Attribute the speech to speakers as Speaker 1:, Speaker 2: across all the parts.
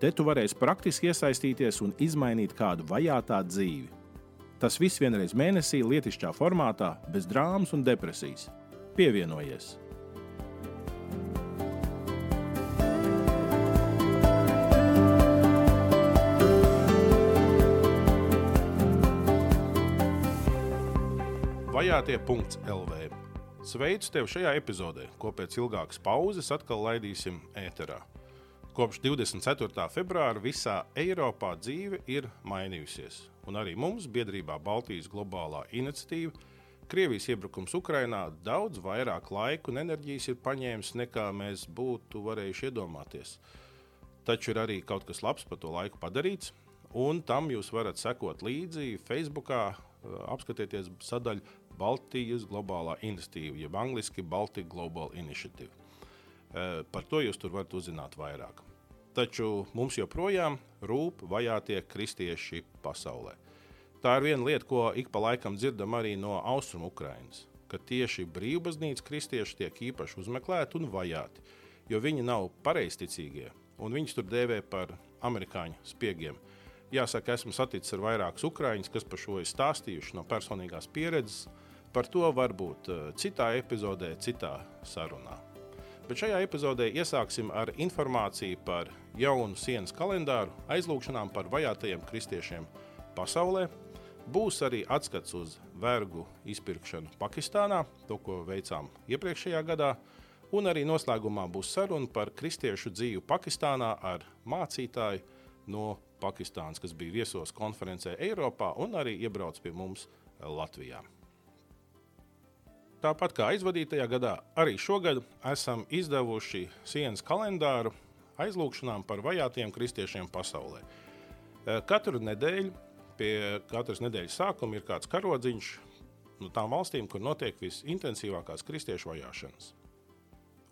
Speaker 1: te tu varēsi praktiski iesaistīties un izmainīt kādu vajātā dzīvi. Tas viss vienreiz mēnesī, lietišķā formātā, bez drāmas un depresijas. Pievienojies! Vajātie.lv Sveicu tevi šajā epizodē, ko pēc ilgākas pauzes atkal laidīsim ēterā. Kopš 24. februāra visā Eiropā dzīve ir mainījusies, un arī mums, biedrībā Baltijas globālā iniciatīva, Krievijas iebrukums Ukrajinā daudz vairāk laika un enerģijas ir paņēmis nekā mēs būtu varējuši iedomāties. Taču ir arī kaut kas labs par to laiku padarīts, un tam jūs varat sekot līdzi Facebook, apskatieties sadaļu Baltijas globālā iniciatīva, jeb angļuiski Baltic Global Initiative. Eh, par to jūs tur varat uzzināt vairāk. Taču mums joprojām rūp vajātie kristieši pasaulē. Tā ir viena lieta, ko ik pa laikam dzirdam arī no austrumu Ukrainas, ka tieši brīvbaznīcas kristieši tiek īpaši uzmeklēti un vajāti, jo viņi nav pareizticīgie un viņus tur dēvē par amerikāņu spiegiem. Jāsaka, esmu saticis ar vairākus ukrāņus, kas par šo ir stāstījuši no personīgās pieredzes, Par to varbūt eh, citā epizodē, citā sarunā. Bet šajā epizodē iesāksim ar informāciju par jaunu sienas kalendāru, aizlūgšanām par vajātajiem kristiešiem pasaulē. Būs arī atskats uz vergu izpirkšanu Pakistānā, to, ko veicām iepriekšējā gadā. Un arī noslēgumā būs saruna par kristiešu dzīvi Pakistānā ar mācītāju no Pakistānas, kas bija viesos konferencē Eiropā un arī iebrauc pie mums Latvijā. Tāpat kā aizvadītajā gadā, arī šogad esam izdevuši sienas kalendāru aizlūgšanām par vajātiem kristiešiem pasaulē. Eh, katru nedēļu, pie katras nedēļas sākuma, ir kāds karodziņš no tām valstīm, kur notiek visintensīvākās kristiešu vajāšanas.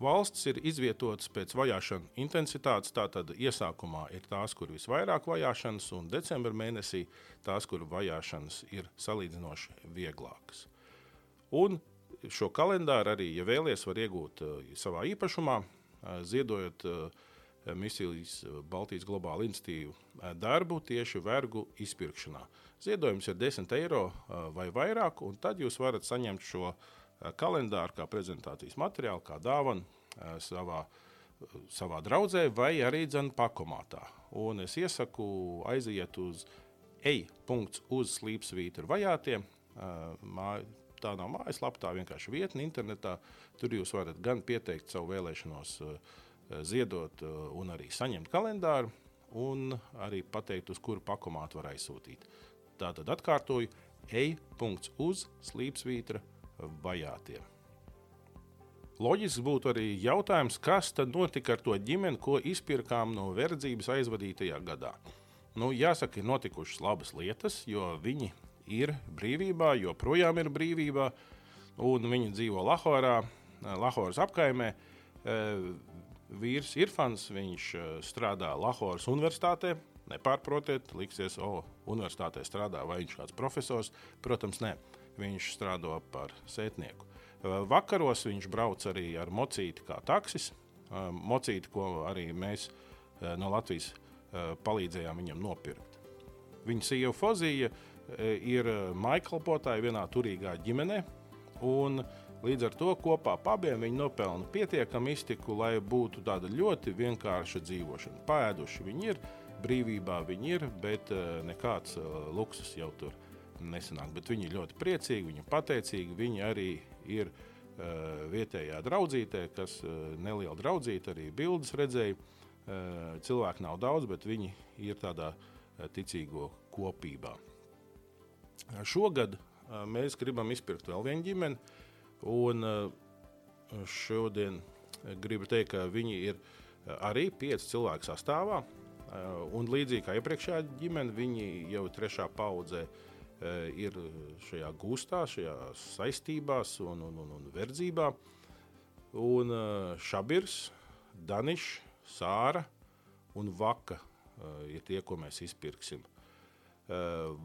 Speaker 1: Valsts ir izvietotas pēc vajāšanu intensitātes. Tātad iesākumā ir tās, kur visvairāk vajāšanas, un decembrī mēnesī tās, kur vajāšanas ir salīdzinoši vieglākas. Un šo kalendāru arī, ja vēlaties, var iegūt uh, savā īpašumā, uh, ziedojot uh, misijas Baltijas globāla institīva darbu tieši vergu izpirkšanā. Ziedojums ir 10 eiro vai vairāk, un tad jūs varat saņemt šo kalendāru kā prezentācijas materiālu, kā dāvanu savā, savā draudzē vai arī dzēnu pakomātā. Un es iesaku aiziet uz e-punkts slīpsvītra vajātiem, māju tā nav mājaslapa, tā vienkārši vietne internetā. Tur jūs varat gan pieteikt savu vēlēšanos, eh, ziedot eh, un arī saņemt kalendāru, un arī pateikt, uz kuru pakomātu var aizsūtīt. Tātad atkārtoju, e-punkts slīpsvītra vajātie. Loģisks būtu arī jautājums, kas tad notika ar to ģimeni, ko izpirkām no verdzības aizvadītajā gadā. Nu, jāsaka, ir notikušas labas lietas, jo viņi ir brīvībā, joprojām ir brīvībā, un viņi dzīvo Lahorā, Lahoras apkaimē. Vīrs Irfans, viņš strādā Lahoras universitātē. Nepārprotiet, liksies, o, universitātē strādā, vai viņš ir kāds profesors. Protams, nē, viņš strādā par sētnieku. Vakaros viņš brauc arī ar mocīti kā taksis. Mocīti, ko arī mēs no Latvijas palīdzējām viņam nopirkt. Viņa sieva Fozija uh, ir e, maikalpotāji vienā turīgā ģimenē. Līdz ar to kopā abiem viņi nopelna pietiekamu iztiku, lai būtu tāda ļoti vienkārša dzīvošana. Pēduši viņi ir, brīvībā viņi ir, bet e, nekāds luksus jau tur nesanāk. Bet viņi ir ļoti priecīgi, viņi ir pateicīgi. Viņi arī ir vietējā draudzītē, kas neliela draudzīte, arī bildes redzēja. Cilvēku nav daudz, bet viņi ir tādā ticīgo kopībā. Šogad mēs gribam izpirkt vēl vienu ģimeni. Un šodien gribu teikt, ka viņi ir arī pieci cilvēki sastāvā. Un līdzīgi kā iepriekšējā ģimene, viņi jau trešā paudzē ir šajā gūstā, šajā saistībās un, un, un, un verdzībā. Un Šabirs, Danišs, Sāra un Vaka ir tie, ko mēs izpirksim.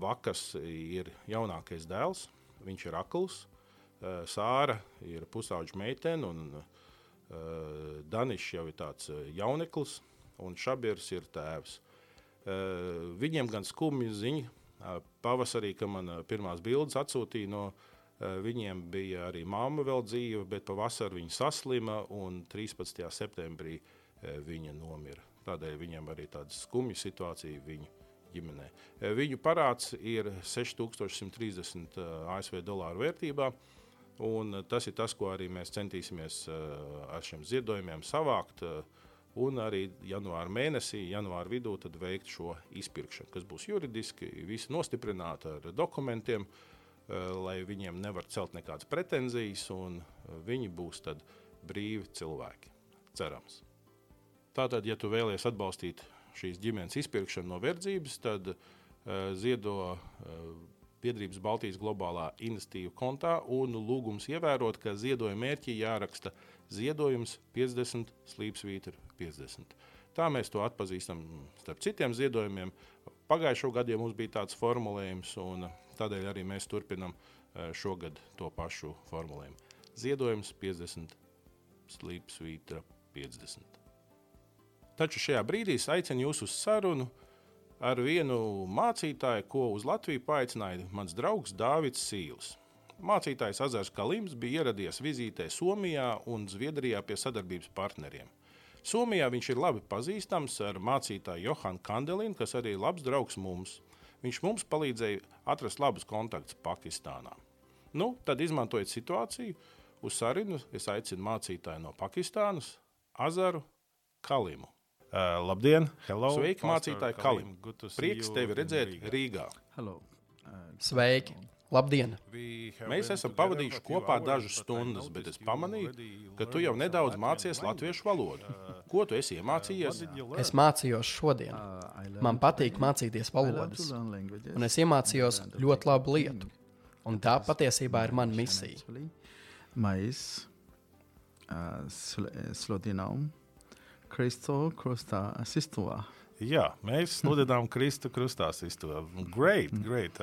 Speaker 1: Vakas ir jaunākais dēls, viņš ir akls. Sāra ir pusauģa meitene, un Danišs jau ir tāds jauneklis, un Šabirs ir tēvs. Viņiem gan skumja ziņa. Pavasarī, kad man pirmās bildes atsūtīja no viņiem, bija arī mamma vēl dzīva, bet pavasarī viņa saslima un 13. septembrī viņa nomira. Tādēļ viņam arī tāda skumja situācija viņu ģimenē. Viņu parāds ir 6130 ASV dolāru vērtībā. Un tas ir tas, ko arī mēs centīsimies ar šiem ziedojumiem savākt. Un arī janvāra mēnesī, janvāra vidū, veikt šo izpirkšanu, kas būs juridiski, visi nostiprināti ar dokumentiem, lai viņiem nevar celt nekādas pretenzijas, un viņi būs brīvi cilvēki. Cerams. Tātad, ja tu vēlies atbalstīt šīs ģimenes izpirkšanu no verdzības, tad uh, ziedo biedrības Baltijas globālā investīvu kontā un lūgums ievērot, ka ziedojuma mērķī jāraksta ziedojums 50 slīpsvītra 50. Tā mēs to atpazīstam starp citiem ziedojumiem. Pagājušo gadu ja mums bija tāds formulējums, un tādēļ arī mēs turpinām šogad to pašu formulējumu. Ziedojums 50 slīpsvītra 50. Taču šajā brīdī es aicinu jūs uz sarunu ar vienu mācītāju, ko uz Latviju paaicināja mans draugs Dārvids Sīls. Mācītājs Azars Kalims bija ieradies vizītē Somijā un Zviedrijā pie sadarbības partneriem. Somijā viņš ir labi pazīstams ar mācītāju Johanu Kandelinu, kas arī ir labs draugs mums. Viņš mums palīdzēja atrast labus kontaktus Pakistānā. Nu, tad, izmantojot situāciju, uz sarunu es aicinu mācītāju no Pakistānas, Azaru Kalimu. Uh, labdien! Hello, Sveiki, mācītāji Kalim! Prieks tevi redzēt Rīgā!
Speaker 2: Hello. Uh,
Speaker 3: Sveiki! Labdien!
Speaker 1: Mēs esam pavadījuši kopā dažas stundas, bet es pamanīju, ka tu jau nedaudz mācies latviešu valodu. Ko tu esi iemācījies?
Speaker 3: Es mācījos šodien. Man patīk mācīties valodas, un es iemācījos ļoti labu lietu. Un tā patiesībā ir mana misija.
Speaker 2: Mais, uh, Kristu krustā sistuvā.
Speaker 1: Jā, mēs sludinām Kristu krustā sistuvā. Great, great.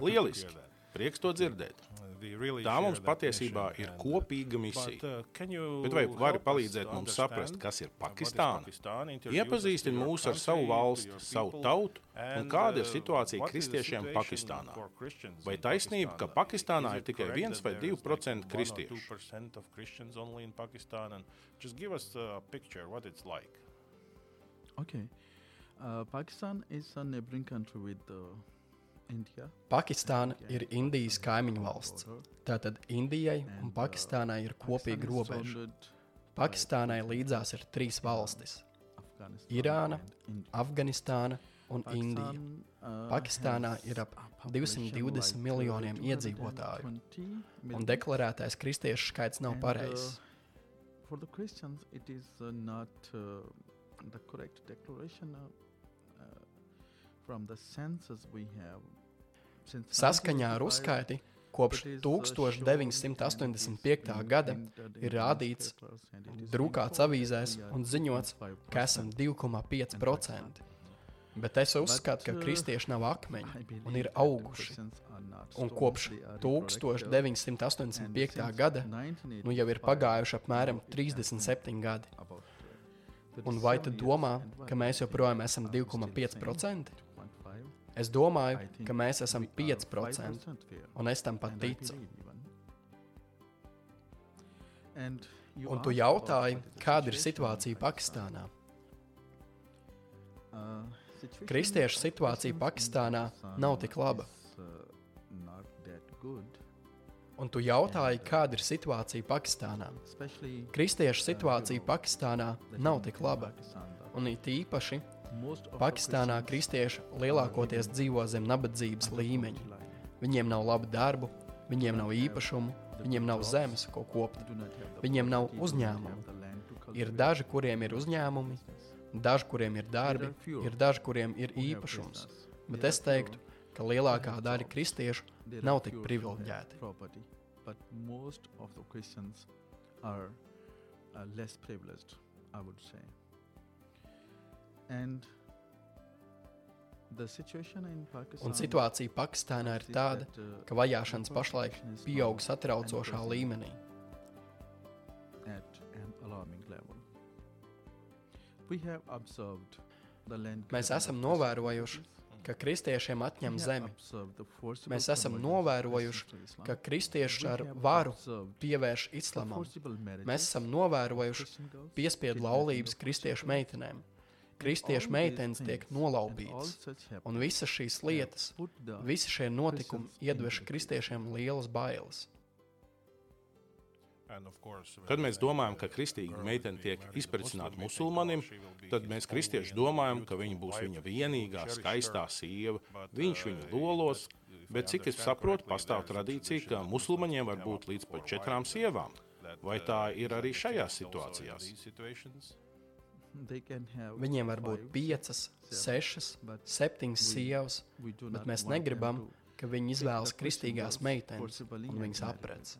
Speaker 1: Lieliski. Prieks to dzirdēt. Tā mums patiesībā ir kopīga misija. Bet vai vari palīdzēt mums saprast, kas ir Pakistāna? Iepazīstini mūs ar savu valsti, savu tautu un kāda ir situācija kristiešiem Pakistānā. Vai taisnība, ka Pakistānā ir tikai 1 vai 2% kristiešu?
Speaker 2: Okay. Uh, Pakistan is a neighboring country with uh,
Speaker 3: Pakistāna ir Indijas kaimiņu valsts. Tātad Indijai un Pakistānai ir kopīga robeža. Pakistānai līdzās ir trīs valstis - Irāna, Afganistāna un Indija. Pakistānā ir ap 220 miljoniem iedzīvotāju, un deklarētais kristiešu skaits nav pareizs.
Speaker 2: For the Christians, it is uh, not uh, the correct declaration uh, uh, from the census we have
Speaker 3: Saskaņā ar uzskaiti kopš 1985. gada ir rādīts, drukāts avīzēs un ziņots, ka esam 2,5%. Bet es uzskatu, ka kristieši nav akmeņi un ir auguši. Un kopš 1985. gada nu jau ir pagājuši apmēram 37 gadi. Un vai tu domā, ka mēs joprojām esam 2,5%? Es domāju, ka mēs esam 5%, un es tam pat ticu. Un tu jautāji, kāda ir situācija Pakistānā? Kristiešu situācija Pakistānā nav tik laba. Un tu jautāji, kāda ir situācija Pakistānā? Kristiešu situācija Pakistānā nav tik laba. Un it īpaši Pakistānā kristieši lielākoties dzīvo zem nabadzības līmeņa. Viņiem nav labu darbu, viņiem nav īpašumu, viņiem nav zemes, ko kopt, viņiem nav uzņēmumu. Ir daži, kuriem ir uzņēmumi, Daži, kuriem ir darbi, ir daži, kuriem ir īpašums. Bet es teiktu, ka lielākā daļa kristiešu nav tik privileģēti.
Speaker 2: Are uh, less privileged, I would say.
Speaker 3: Un situācija Pakistānā ir tāda,
Speaker 2: uh,
Speaker 3: ka vajāšanas pašlaik pieaug satraucošā līmenī. Mēs esam novērojuši, ka kristiešiem atņem zemi. Mēs esam novērojuši, ka kristieši ar varu pievērš islamam. Mēs esam novērojuši piespiedu laulības kristiešu meitenēm. Kristiešu meitenes tiek nolaupītas. Un visas šīs lietas, visi šie notikumi iedvež kristiešiem lielas bailes.
Speaker 1: Kad mēs domājam, ka kristīga meitene tiek izprecināta musulmanim, tad mēs kristieši domājam, ka viņa būs viņa vienīgā skaistā sieva. Viņš viņu lolos, bet cik es saprotu, pastāv tradīcija, ka musulmaņiem var būt līdz pat četrām sievām. Vai tā ir arī šajās situācijās?
Speaker 3: Viņiem var būt piecas, sešas,
Speaker 2: but
Speaker 3: septiņas sievas, bet mēs negribam, ka viņi izvēlas kristīgās meitenes un viņas aprec.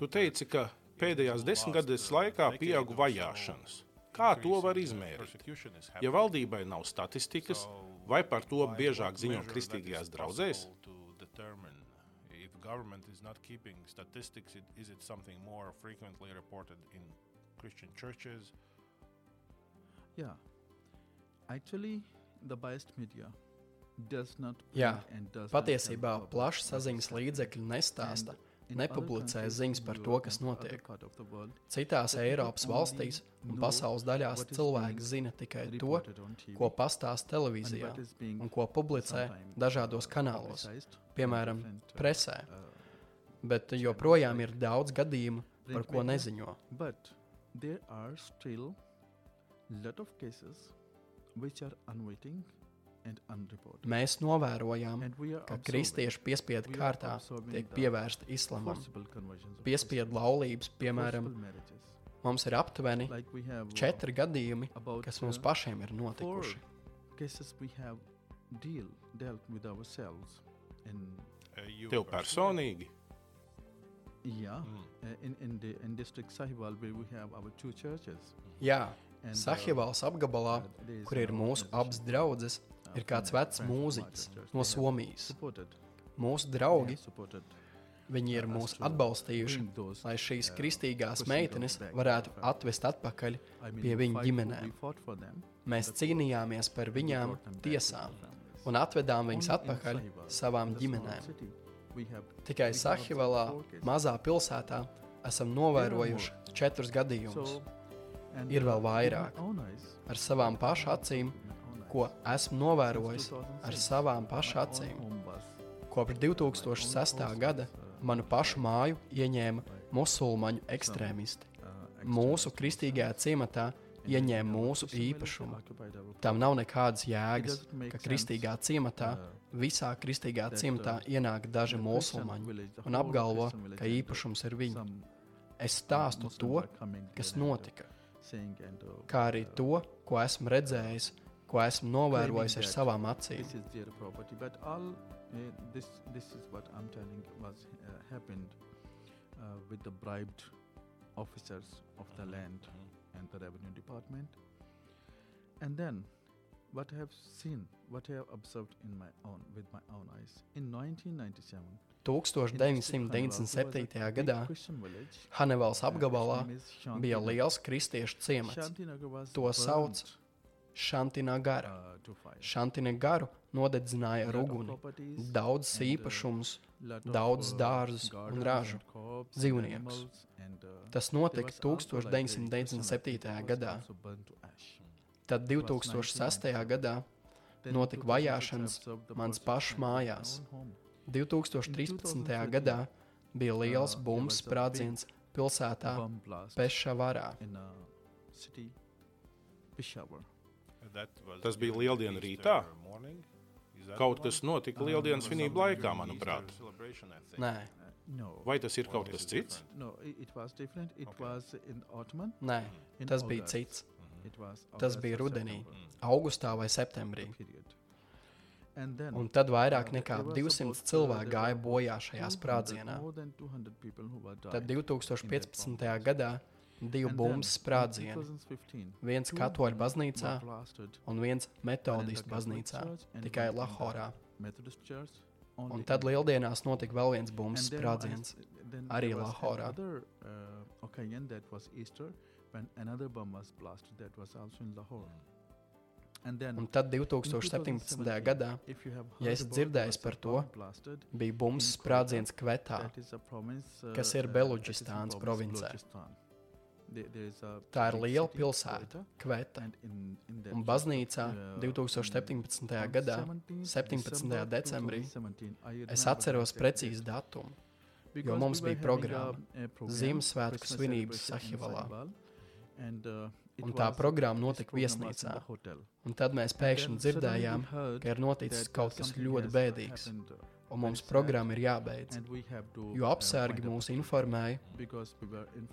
Speaker 1: Tu teici, ka pēdējās desmitgades laikā pieauga vajāšanas. Kā to var izmērīt? Ja valdībai nav statistikas, vai par to biežāk ziņo kristīgajās draudzēs?
Speaker 4: If government is not keeping statistics, it, is it something more frequently reported in Christian churches?
Speaker 2: Yeah. Actually, the biased media does not
Speaker 3: Jā,
Speaker 2: print and does not
Speaker 3: Patiesībā
Speaker 2: tell
Speaker 3: plašs
Speaker 2: about
Speaker 3: saziņas
Speaker 2: what's
Speaker 3: līdzekļi nestāsta, nepublicē ziņas par to, kas notiek. Citās Eiropas valstīs un pasaules daļās cilvēki
Speaker 2: being
Speaker 3: zina tikai to,
Speaker 2: reported on TV
Speaker 3: ko pastāsta
Speaker 2: and
Speaker 3: televīzijā un ko publicē dažādos kanālos, piemēram,
Speaker 2: uh,
Speaker 3: presē.
Speaker 2: uh,
Speaker 3: Bet joprojām ir daudz gadījumu, par ko neziņo.
Speaker 2: But there are still lot of cases which are unwaiting and unreported.
Speaker 3: Mēs novērojām, ka kristiešu piespiedu kārtā tiek
Speaker 2: the
Speaker 3: pievērsta islamam. Piespiedu laulības, piemēram, mums ir aptuveni
Speaker 2: Like we have uh,
Speaker 3: četri gadījumi, kas mums
Speaker 2: uh,
Speaker 3: pašiem ir notikuši.
Speaker 2: cases we yeah
Speaker 1: Mm.
Speaker 2: uh, in in the in district Sahiwal where we have our two churches
Speaker 3: Jā,
Speaker 2: uh,
Speaker 3: Sahivāls apgabalā,
Speaker 2: uh,
Speaker 3: kur ir mūsu abas draudzes,
Speaker 2: uh,
Speaker 3: ir kāds
Speaker 2: from
Speaker 3: vecs mūziķis no Somijas. Mūsu draugi, viņi ir
Speaker 2: us
Speaker 3: mūs atbalstījuši, lai šīs
Speaker 2: uh,
Speaker 3: kristīgās meitenes varētu atvest atpakaļ. Pie viņu ģimenēm. Mēs cīnījāmies par viņām tiesām un atvedām viņas atpakaļ savām ģimenēm. Tikai Sahivalā, mazā pilsētā, esam novērojuši četrus gadījumus Ir vēl
Speaker 2: uh,
Speaker 3: vairāk. ar savām pašu acīm, ko esmu novērojis
Speaker 2: 2006,
Speaker 3: ar savām pašu acīm. Kopš
Speaker 2: my own
Speaker 3: 2006.
Speaker 2: house
Speaker 3: gada
Speaker 2: uh,
Speaker 3: manu pašu māju ieņēma musulmaņu ekstrēmisti.
Speaker 2: uh,
Speaker 3: Mūsu kristīgajā ciematā ieņēma mūsu īpašumu. Tam nav nekādas jēgas, ka kristīgā ciematā,
Speaker 2: uh,
Speaker 3: visā kristīgā
Speaker 2: that,
Speaker 3: ciematā
Speaker 2: uh,
Speaker 3: ienāk daži musulmaņi un apgalvo, ka
Speaker 2: uh,
Speaker 3: īpašums ir viņu. Es
Speaker 2: uh,
Speaker 3: stāstu to, kas
Speaker 2: uh,
Speaker 3: notika,
Speaker 2: uh,
Speaker 3: kā arī
Speaker 2: uh,
Speaker 3: to, ko esmu redzējis, ko esmu novērojis ar savām acīm.
Speaker 2: this uh, this is what i'm telling was uh, happened uh, with the bribed officers of the land and the revenue department. And then what i have seen what i have observed in my own with my own eyes in 1997 in district Hanwal, there was a
Speaker 3: 1997.
Speaker 2: big
Speaker 3: gadā Hanevals apgabalā bija liels kristiešu ciemats, To sauc Šantina gara.
Speaker 2: uh.
Speaker 3: Šantina garu nodedzināja ar uguni, daudzas
Speaker 2: uh,
Speaker 3: īpašumus,
Speaker 2: lot of,
Speaker 3: daudzus
Speaker 2: uh,
Speaker 3: dārzus un ražu, dzīvniekus.
Speaker 2: uh,
Speaker 3: Tas notika
Speaker 2: was also like a Christian
Speaker 3: 1997.
Speaker 2: was
Speaker 3: gadā. Tad
Speaker 2: It was
Speaker 3: 2006. gadā Notika
Speaker 2: 2006 I
Speaker 3: vajāšanas mans
Speaker 2: my
Speaker 3: mājās.
Speaker 2: own home.
Speaker 3: 2013. gadā bija liels
Speaker 2: Uh, a
Speaker 3: sprādziens pilsētā Pešavarā.
Speaker 2: Peshawar.
Speaker 1: Tas bija Lieldienu rītā? Kaut kas notika Lieldienas svinību laikā, manuprāt.
Speaker 3: Nē.
Speaker 1: Vai tas ir kaut kas cits?
Speaker 2: No, it, it was different. It was in autumn.
Speaker 3: nē,
Speaker 2: In
Speaker 3: tas bija cits.
Speaker 2: It was
Speaker 3: Tas bija rudenī,
Speaker 2: September
Speaker 3: augustā vai septembrī. Un tad vairāk
Speaker 2: uh,
Speaker 3: nekā
Speaker 2: there was
Speaker 3: 200
Speaker 2: about, uh,
Speaker 3: cilvēku gāja bojā šajā
Speaker 2: 200
Speaker 3: sprādzienā.
Speaker 2: more than 200 people who were
Speaker 3: Tad
Speaker 2: died.
Speaker 3: 2015. gadā
Speaker 2: in
Speaker 3: sprādzieni.
Speaker 2: 2015,
Speaker 3: Viens katoļu baznīcā un viens metodistu baznīcā, tikai Lahorā. Un tad lieldienās notika vēl viens
Speaker 2: then
Speaker 3: sprādziens. Arī Lahorā.
Speaker 2: Uh,
Speaker 3: Un tad
Speaker 2: in
Speaker 3: 2017.
Speaker 2: 2017,
Speaker 3: gadā ja
Speaker 2: was a
Speaker 3: par to, bija bumbas
Speaker 2: in
Speaker 3: sprādziens Kvetā.
Speaker 2: province, uh,
Speaker 3: kas ir
Speaker 2: uh,
Speaker 3: Beluģistānas provincē. Tā ir liela pilsēta, Kveta. Un baznīcā
Speaker 2: uh,
Speaker 3: 2017.
Speaker 2: on
Speaker 3: gadā
Speaker 2: 17th
Speaker 3: 17.
Speaker 2: December
Speaker 3: decembrī
Speaker 2: 2017, I
Speaker 3: es atceros precīzi datumu.
Speaker 2: Because
Speaker 3: mums bija programma. Ziemassvētku svinības Sahivalā.
Speaker 2: Uh,
Speaker 3: Un tā programma notika viesnīcā. Un tad mēs pēkšņi dzirdējām, ka ir noticis
Speaker 2: uh,
Speaker 3: kaut kas ļoti bēdīgs,
Speaker 2: uh,
Speaker 3: un mums programma ir jābeidz. Jo
Speaker 2: uh, up
Speaker 3: mūs informēja,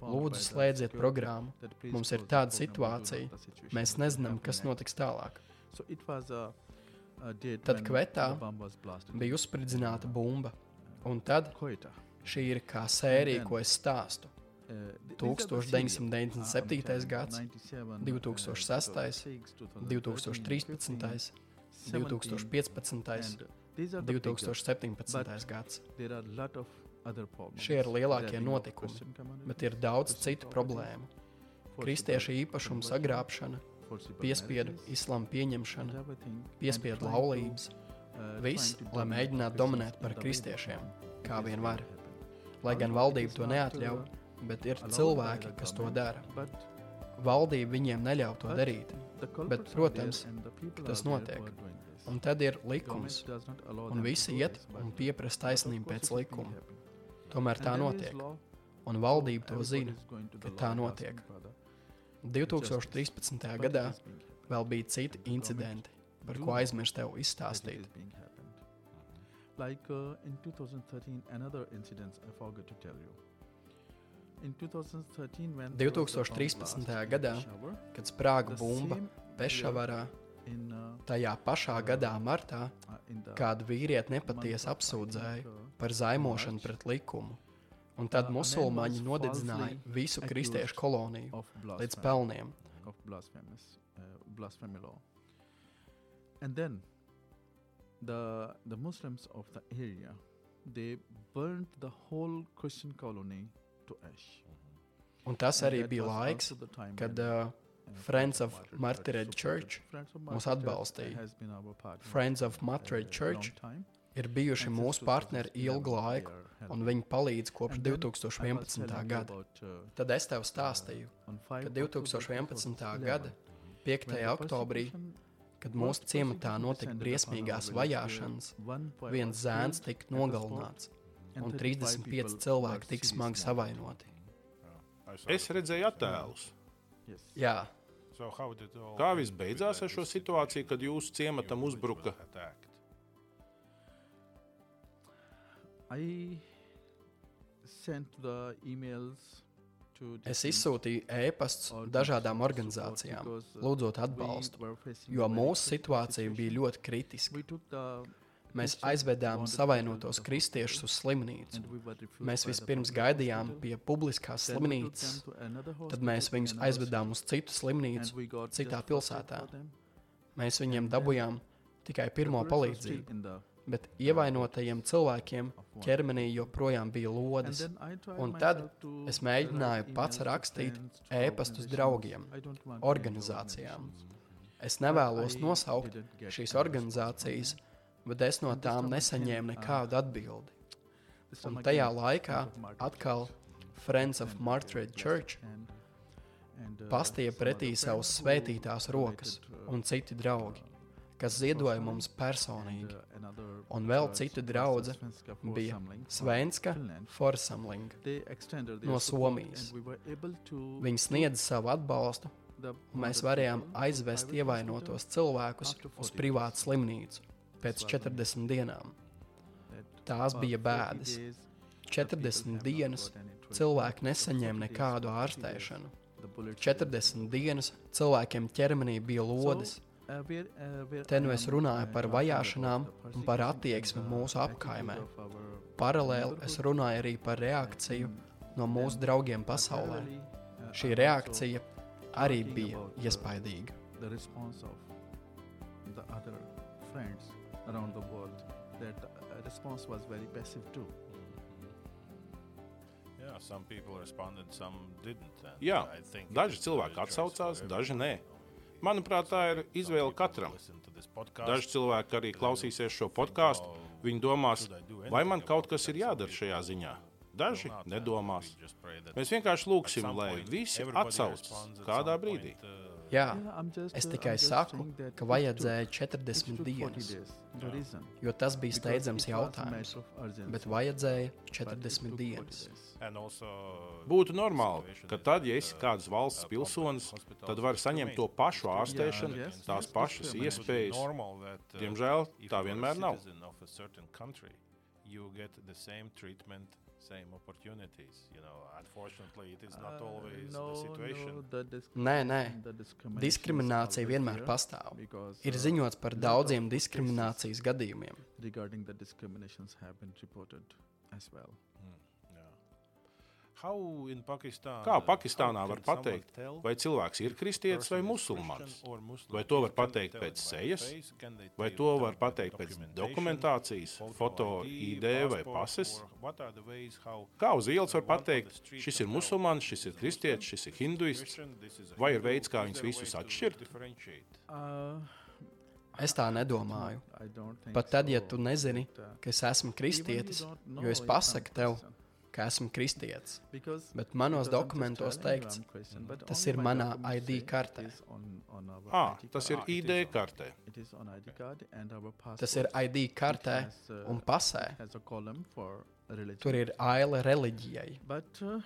Speaker 3: lūdzu, slēdziet programmu. Mums ir tāda situācija, Mēs nezinām, kas notiks tālāk. Tad Kvetā. Bija uzspridzināta bumba. Un tad šī ir kā sērija, ko es stāstu.
Speaker 2: Uh, th- these are the series.
Speaker 3: 1997. gads,
Speaker 2: 97,
Speaker 3: 2006,
Speaker 2: 2006,
Speaker 3: 2013, 2015, 2017. gads. Šie ir lielākie notikumi, bet ir daudz citu problēmu. Kristiešu īpašumu sagrābšana, piespiedu islāma pieņemšana, piespiedu laulības, viss, lai mēģinātu dominēt par kristiešiem, kā vien var. Lai gan valdība to neatļauj, bet ir cilvēki, kas to dara. Valdība viņiem neļauj to darīt, bet, protams, tas notiek. Un tad ir likums, un visi iet un pieprasa taisnību pēc likuma. Tomēr tā notiek, un valdība to zina, ka tā notiek. 2013. gadā vēl bija citi incidenti, par ko aizmirst tev izstāstīt.
Speaker 2: Like uh, in 2013, another incident I forgot to tell you. In 2013, when there was the bomb
Speaker 3: 2013.
Speaker 2: blast in
Speaker 3: gadā, kad sprāga bumba Pešavarā, tajā pašā gadā, martā,
Speaker 2: uh,
Speaker 3: kādu vīrieti nepatiesi apsūdzēja
Speaker 2: uh,
Speaker 3: par zaimošanu pret likumu. Un tad
Speaker 2: Uh,
Speaker 3: musulmaņi nodedzināja visu kristiešu koloniju līdz pelniem.
Speaker 2: uh. And then the the Muslims of the area they burned the whole Christian colony to ash.
Speaker 3: Un tas arī bija laiks, kad uh,
Speaker 2: uh,
Speaker 3: Friends of
Speaker 2: Martyred Church
Speaker 3: mūs atbalstīja. Friends of Martyred Church ir bijuši mūsu partneri
Speaker 2: 2011
Speaker 3: ilgu laiku, un viņi palīdz kopš
Speaker 2: And then I was
Speaker 3: 2011.
Speaker 2: telling you
Speaker 3: gada. Tad es tev stāstīju, ka
Speaker 2: 5
Speaker 3: 2011. gada 5.
Speaker 2: when the
Speaker 3: oktobrī, kad mūsu ciematā notika briesmīgās vajāšanas, viens zēns tika nogalināts, un
Speaker 2: 35
Speaker 3: 35
Speaker 2: people
Speaker 3: cilvēki tika smagi savainoti.
Speaker 1: Es redzēju attēlus.
Speaker 3: Jā,
Speaker 4: So how did all
Speaker 1: Kā viss beidzās ar šo situāciju, kad jūsu ciematam uzbruka?
Speaker 4: was attacked?
Speaker 2: I sent the emails to
Speaker 3: es izsūtīju ēpastus dažādām organizācijām,
Speaker 2: uh,
Speaker 3: lūdzot atbalstu, jo mūsu situācija bija ļoti kritiska. Mēs aizvedām savainotos kristiešus uz slimnīcu. Mēs vispirms gaidījām pie publiskās slimnīcas, tad mēs viņus aizvedām uz citu slimnīcu. citā pilsētā. Mēs viņiem dabūjām tikai pirmo palīdzību, bet ievainotajiem cilvēkiem ķermenī joprojām bija lodes. Un tad es mēģināju pats rakstīt ēpastus draugiem, organizācijām. Es nevēlos nosaukt šīs organizācijas. Bet es no tām nesaņēmu nekādu
Speaker 2: uh,
Speaker 3: atbildi. Un tajā laikā atkal
Speaker 2: Church
Speaker 3: Friends of
Speaker 2: uh,
Speaker 3: Martyred Church
Speaker 2: uh,
Speaker 3: pastīja
Speaker 2: some
Speaker 3: pretī savus svētītās rokas
Speaker 2: uh,
Speaker 3: un citi draugi,
Speaker 2: uh,
Speaker 3: kas ziedoja mums personīgi.
Speaker 2: uh,
Speaker 3: Un vēl cita draudze bija Svenska
Speaker 2: Finland.
Speaker 3: Forsamling.
Speaker 2: They extended their
Speaker 3: no Somijas. Viņi sniedz savu atbalstu, un mēs varējām aizvest ievainotos cilvēkus uz
Speaker 2: 40
Speaker 3: privātu slimnīcu. Pēc 40 dienām. Tās bija bēdas. 40 dienas cilvēki nesaņēma nekādu ārstēšanu. 40 dienas cilvēkiem ķermenī bija lodes. Te nu es runāju par vajāšanām un par attieksmi mūsu apkaimē. Paralēli es runāju arī par reakciju no mūsu draugiem pasaulē. Šī reakcija arī bija iespaidīga.
Speaker 2: That response was very passive too.
Speaker 4: Yeah, some people responded, some didn't. and
Speaker 1: Jā,
Speaker 4: I think it
Speaker 1: daži cilvēki atsaucās, daži nē. Manuprāt, tā ir izvēle katram. Daži cilvēki arī klausīsies šo podkāstu. Viņi domās, vai man kaut kas ir jādara šajā ziņā. Daži nedomās. Mēs vienkārši lūgsim, lai visi atsaucas kādā brīdī.
Speaker 3: Jā, es tikai saku, ka vajadzēja 40 dienas, jo tas bija steidzams jautājums. Bet vajadzēja 40 dienas.
Speaker 1: Būtu normāli, ka tad, ja esi kādas valsts pilsonis, tad vari saņemt to pašu ārstēšanu, tās pašas iespējas. Diemžēl tā vienmēr nav.
Speaker 4: You get the same treatment, same opportunities. You know, unfortunately, it is not always the situation.
Speaker 3: Nē, nē, diskriminācija vienmēr pastāv. Ir ziņots par daudziem diskriminācijas gadījumiem.
Speaker 2: regarding the discriminations have been reported as well.
Speaker 4: How in Pakistan,
Speaker 1: Kā
Speaker 4: uh,
Speaker 1: Pakistānā var pateikt, vai cilvēks ir kristietis vai musulmanis? Vai to var pateikt pēc sejas? Vai to var pateikt pēc dokumentācijas, foto, ID vai pases? Kā uz ielas var pateikt, šis ir musulmanis, šis ir kristietis, šis ir hinduists? Vai ir veids, kā viņus visus atšķirt?
Speaker 2: Uh,
Speaker 3: Es tā nedomāju. Pat tad, ja tu nezini, ka es esmu kristietis, jo es pasaku tev, ka esmu kristietis, bet manos dokumentos teikts,
Speaker 2: but
Speaker 3: tas ir manā ID kartē.
Speaker 1: Ah, tas ir
Speaker 2: Ah, it
Speaker 1: ID kartē.
Speaker 3: Tas ir. ID kartē
Speaker 2: uh,
Speaker 3: un pasē. Tur ir aile reliģijai.
Speaker 2: Uh,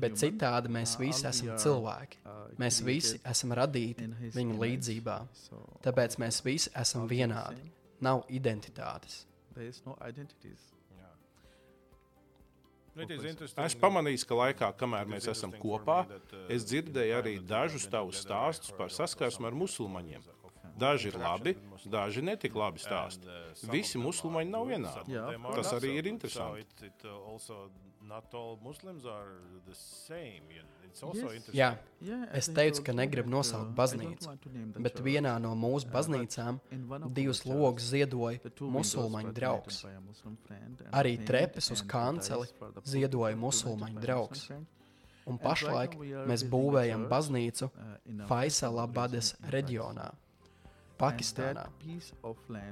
Speaker 3: Bet citādi mēs
Speaker 2: Uh,
Speaker 3: visi esam cilvēki.
Speaker 2: uh,
Speaker 3: Mēs visi esam radīti viņa līdzjūtībā. Tāpēc mēs visi esam vienādi. Nav identitātes.
Speaker 2: There is no identities.
Speaker 1: Es pamanīju, ka laikā, kamēr mēs esam kopā,
Speaker 4: uh,
Speaker 1: es dzirdēju arī dažus tavus stāstus par saskarsmi ar musulmaņiem.
Speaker 4: uh,
Speaker 1: Daži ir labi, daži netik labi stāsti.
Speaker 4: Uh,
Speaker 1: Visi musulmaņi nav vienādi. Tas arī ir interesanti.
Speaker 4: Not all Muslims are the same. It's also
Speaker 2: Yes.
Speaker 4: interesting.
Speaker 3: Jā,
Speaker 2: Yeah,
Speaker 3: Es teicu, ka negribu nosaukt baznīcu, bet vienā no mūsu
Speaker 2: Uh,
Speaker 3: baznīcām divus logus ziedoja musulmaņu draugs. Arī trepes uz kanceli ziedoja musulmaņu draugs. Un pašlaik mēs būvējam baznīcu
Speaker 2: uh, a
Speaker 3: Faisalabadas reģionā, Pakistānā.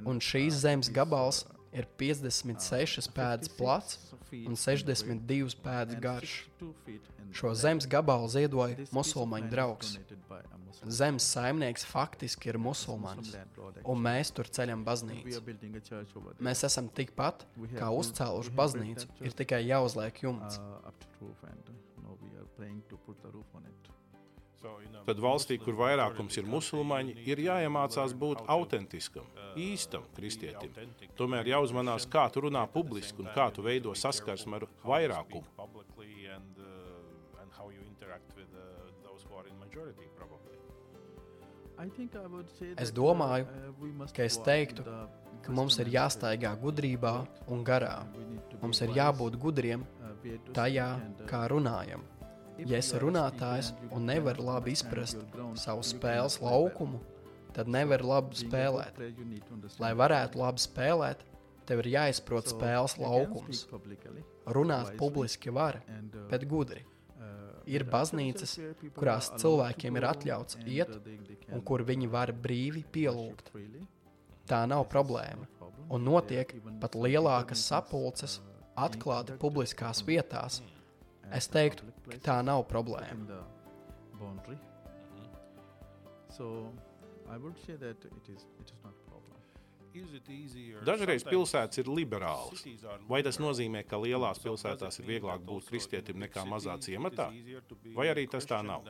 Speaker 3: Un šīs
Speaker 2: uh,
Speaker 3: zemes gabals ir 56 pēdas
Speaker 2: 56
Speaker 3: plats un
Speaker 2: in
Speaker 3: 62 pēdas garš.
Speaker 2: 62 feet in
Speaker 3: Šo zemes gabalu ziedoja musulmaņu draugs. Zemes saimnieks faktiski ir musulmanis, un mēs tur ceļam baznīcu. Mēs esam tikpat kā uzcēluši baznīcu, ir tikai jāuzliek jumts.
Speaker 1: Tad valstī, kur vairākums ir musulmaņi, ir jāiemācās būt autentiskam, īstam kristietim. Tomēr
Speaker 4: to
Speaker 1: jāuzmanās, kā tu runā publiski un kā tu veido saskarsmi ar vairākumu.
Speaker 4: how you interact with uh, those who are in majority, probably.
Speaker 3: Es domāju, ka es teiktu, ka mums ir jāstaigā gudrībā un garā. Mums ir jābūt gudriem tajā, kā runājam. Ja esi runātājs un nevari labi izprast savu spēles laukumu, tad nevari labi spēlēt. Lai varētu labi spēlēt, tev ir jāizprot spēles laukums. Runāt publiski var,
Speaker 2: uh,
Speaker 3: bet gudri.
Speaker 2: uh,
Speaker 3: ir baznīcas, kurās cilvēkiem ir atļauts iet,
Speaker 2: uh, they
Speaker 3: un kur viņi var brīvi pielūgt. Tā nav problēma. Un notiek pat lielākas sapulces atklāti publiskās vietās. Es teiktu, ka tā nav problēma.
Speaker 2: the boundary. So I would say that it is it is not a problem.
Speaker 4: Is it easier?
Speaker 1: Dažreiz pilsētas ir liberālas. Vai tas nozīmē, ka lielās pilsētās
Speaker 4: it
Speaker 1: ir vieglāk būt kristietim nekā mazā ciematā? Vai arī tas tā nav?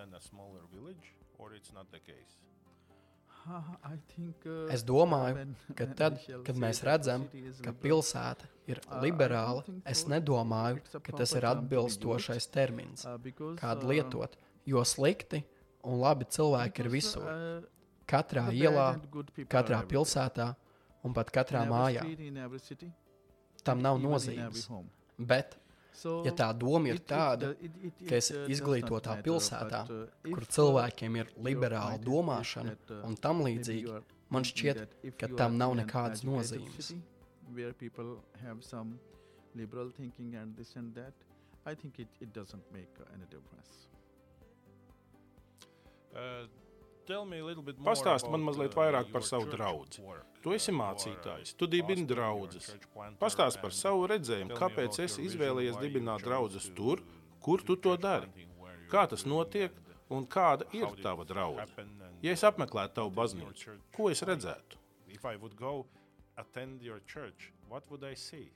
Speaker 3: Es domāju, ka tad, kad mēs redzam, ka pilsēta ir liberāla, es nedomāju, ka tas ir atbilstošais termins, kādu lietot, jo slikti un labi cilvēki ir visur. Katrā ielā, katrā pilsētā un pat katrā mājā. Tam nav nozīmes. Bet Ja tā doma ir tāda, ka es izglītotā pilsētā, kur cilvēkiem ir liberāla domāšana un tam līdzīgi, man šķiet, ka tam nav nekādas nozīmes. liberal thinking and this and that, I think it, it doesn't make any difference.
Speaker 1: Uh, Pastāst man mazliet vairāk par savu draugu. Tu esi mācītājs, tu dibini draugus. Pastāst par savu redzējumu, kāpēc esi izvēlējies dibināt draugus tur, kur tu to dari. Kā tas notiek un kāda ir tava drauga? Ja es apmeklētu tavu baznīcu, ko es redzētu? attend your church, what would I see?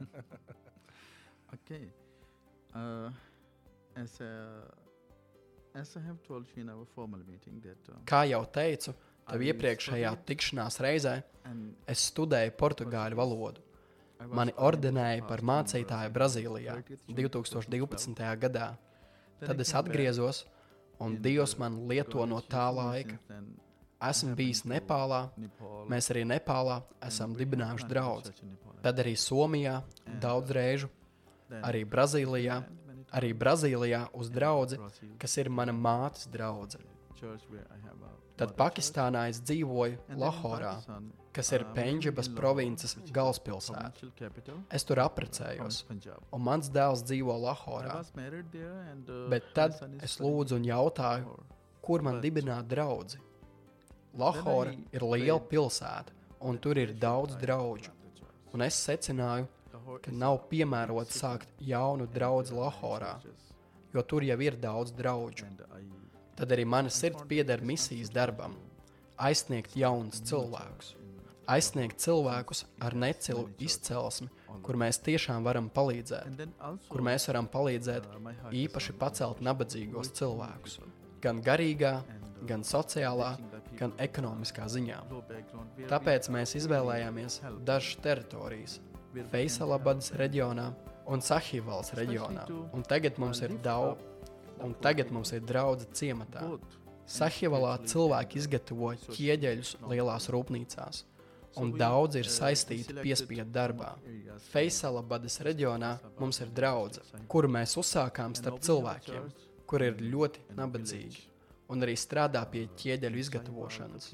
Speaker 2: okay. Uh, as a Uh,
Speaker 3: Kā jau teicu, tev iepriekšējā tikšanās reizē, es studēju portugāļu valodu. Mani ordinēja par mācītāju Brazīlijā 2012. gadā. Tad es atgriezos, un Dievs man lieto no tā laika. Esmu bijis Nepālā, mēs arī Nepālā esam dibinājuši draugu. Tad arī Somijā daudz reižu, arī Brazīlijā arī Brazīlijā uz draugu, kas ir mana mātes draudzene. Tad Pakistānā es dzīvoju Lahorā, kas ir Pendžabas provinces galvaspilsēta. Es tur apprecējos, un mans dēls dzīvo Lahorā. Bet tad es lūdzu un jautāju, kur man dibināt draugu. Lahora ir liela pilsēta, un tur ir daudz draugu. Un es secināju, ka nav piemērots sākt jaunu draugu Lahorā, jo tur jau ir daudz draugu. Tad arī mana sirds pieder misijas darbam - aizsniegt jaunus cilvēkus, aizsniegt cilvēkus ar necilu izcelsmi, kur mēs tiešām varam palīdzēt, kur mēs varam palīdzēt īpaši pacelt nabadzīgos cilvēkus, gan garīgā, gan sociālā, gan ekonomiskā ziņā. Tāpēc mēs izvēlējāmies dažas teritorijas, Veisalabadas reģionā un Sahīvals reģionā. Un tagad mums ir daudz, un tagad mums ir draudze ciematā. Sahīvalā cilvēki izgatavo ķieģeļus lielās rūpnīcās, un daudz ir saistīti piespiedu darbā. Feisalabadas reģionā mums ir draudze, kuru mēs uzsākām starp cilvēkiem, kur ir ļoti nabadzīgi un arī strādā pie ķieģeļu izgatavošanas.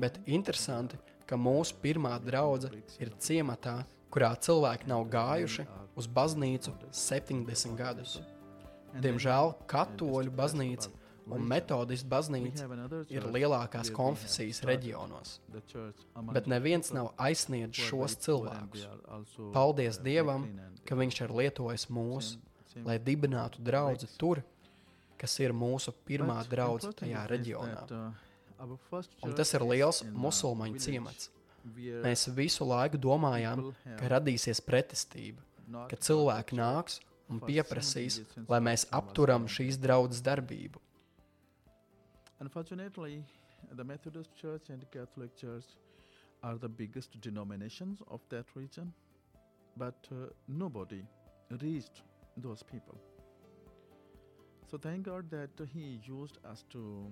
Speaker 3: Bet interesanti, ka mūsu pirmā draudzene ir ciematā, kurā cilvēki nav gājuši uz baznīcu 70 gadus. Diemžēl katoļu baznīca un metodistu baznīca ir lielākās konfesijas reģionos, bet neviens nav aizsniedzis šos cilvēkus. Paldies Dievam, ka Viņš ir lietojis mūs, lai dibinātu draugu tur, kas ir mūsu pirmā draudzene tajā reģionā. Un tas ir liels musulmaņu ciemats. Mēs visu laiku domājām, ka radīsies pretestība, ka cilvēki nāks un pieprasīs, lai mēs apturam šīs draudzes darbību. Unfortunately, the Methodist Church and the Catholic Church are the biggest denominations of that region, but uh, nobody reached those people. So thank God that He used us to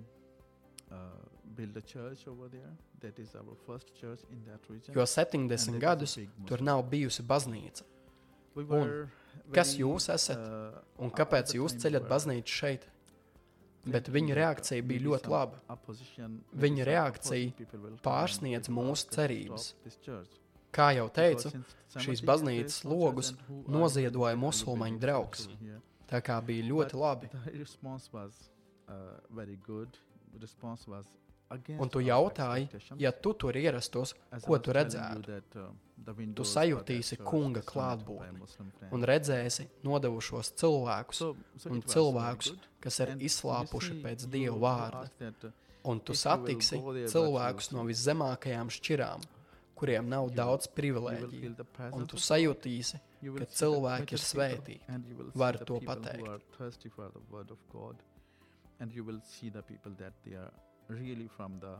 Speaker 3: jo 70 gadus tur nav bijusi baznīca. Un kas jūs esat uh, un kāpēc jūs ceļat baznīcu šeit? Bet viņa reakcija bija ļoti laba. Viņa reakcija pārsniedz mūsu cerības. Kā jau teicu, šīs baznīcas logus noziedoja musulmaņu draugs. Tā kā bija ļoti labi. Un tu jautāji, ja tu tur ierastos, ko tu redzētu? Uh, tu sajūtīsi kunga klātbūtni un redzēsi nodevušos cilvēkus un cilvēkus, kas ir izslāpuši pēc Dieva vārda. Uh, un tu satiksi cilvēkus no viszemākajām šķirām, kuriem nav daudz privilēģiju, un tu sajūtīsi, ka cilvēki ir svētīti. Var to pateikt.
Speaker 2: And you will see the people that they are really from the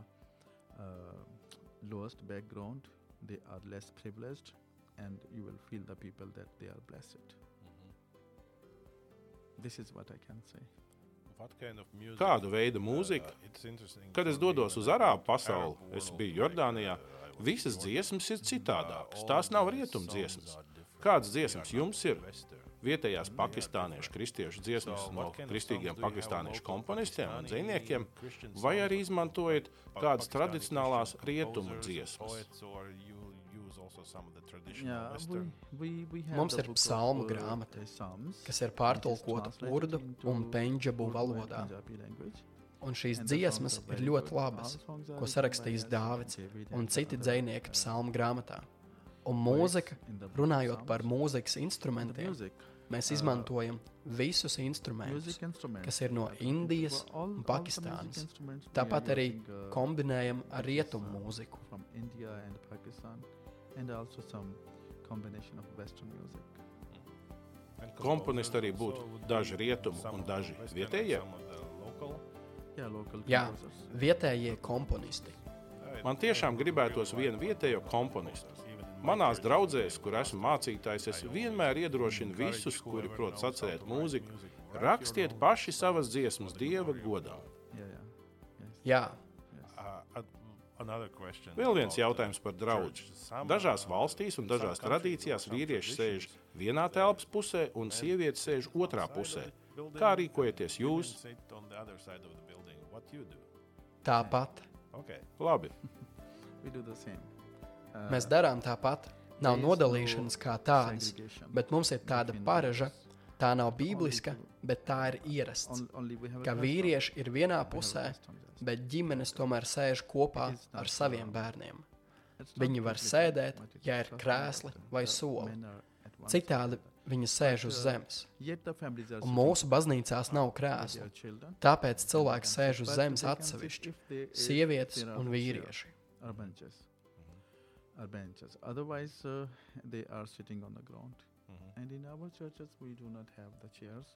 Speaker 2: lowest background, they are less privileged, and you will feel the people that they are blessed. This is what I can say.
Speaker 4: Kind of music,
Speaker 1: Kādu veidu mūzika?
Speaker 4: Uh,
Speaker 1: Kad es dodos uz Arābu pasauli, es biju Jordānijā, visas dziesmas ir citādākas. Tās nav rietumu dziesmas. Kādas dziesmas jums ir? Vietējās pakistāniešu kristiešu dziesmas no kristīgiem pakistāniešu komponistiem un dziniekiem, vai arī izmantojat kādas tradicionālās rietumu dziesmas?
Speaker 2: Yeah, we, we,
Speaker 3: Mums ir psalmu grāmata, kas ir pārtulkota urdu un pendžabu valodā. Un šīs dziesmas ir ļoti labas, ko sarakstījis Dāvids un citi dzinieki psalmu grāmatā. Un mūzika, runājot par mūzikas instrumentiem, mēs
Speaker 2: uh,
Speaker 3: izmantojam visus instrumentus, kas ir no Indijas un Pakistānas. Tāpat arī
Speaker 2: uh,
Speaker 3: kombinējam ar rietumu mūziku.
Speaker 2: from India and Pakistan, and also some combination of Western music.
Speaker 1: Komponisti arī būtu daži rietumu un daži vietējie.
Speaker 3: Jā,
Speaker 2: composers.
Speaker 3: vietējie komponisti.
Speaker 1: Man tiešām gribētos vienu vietējo komponistu. Manās draudzēs, kur esmu mācītājs, es vienmēr iedrošinu visus, kuri prot sacerēt mūziku, rakstiet paši savas dziesmas Dieva.
Speaker 2: Yes.
Speaker 3: Jā,
Speaker 4: Vēl viens jautājums par draugu.
Speaker 1: Dažās valstīs un dažās tradīcijās vīrieši sēž vienā telpas pusē un sievietes sēž otrā pusē. Kā rīkojaties jūs?
Speaker 3: tāpat.
Speaker 1: Labi,
Speaker 3: Mēs darām tāpat. Nav nodalīšanas
Speaker 2: no
Speaker 3: kā tādas, bet mums ir tāda paraža. Tā nav bibliska, bet tā ir ierasts. Ka vīrieši ir vienā pusē, bet ģimenes tomēr sēž kopā ar saviem bērniem. Viņi var sēdēt, ja ir krēsli vai soli. Citādi viņi sēž uz zemes. Un mūsu baznīcās nav
Speaker 2: children.
Speaker 3: Tāpēc cilvēks sēž uz zemes atsevišķi. Sievietes un vīrieši.
Speaker 2: Or benches. Otherwise, uh, they are sitting on the ground. And in our churches, we do not have the chairs.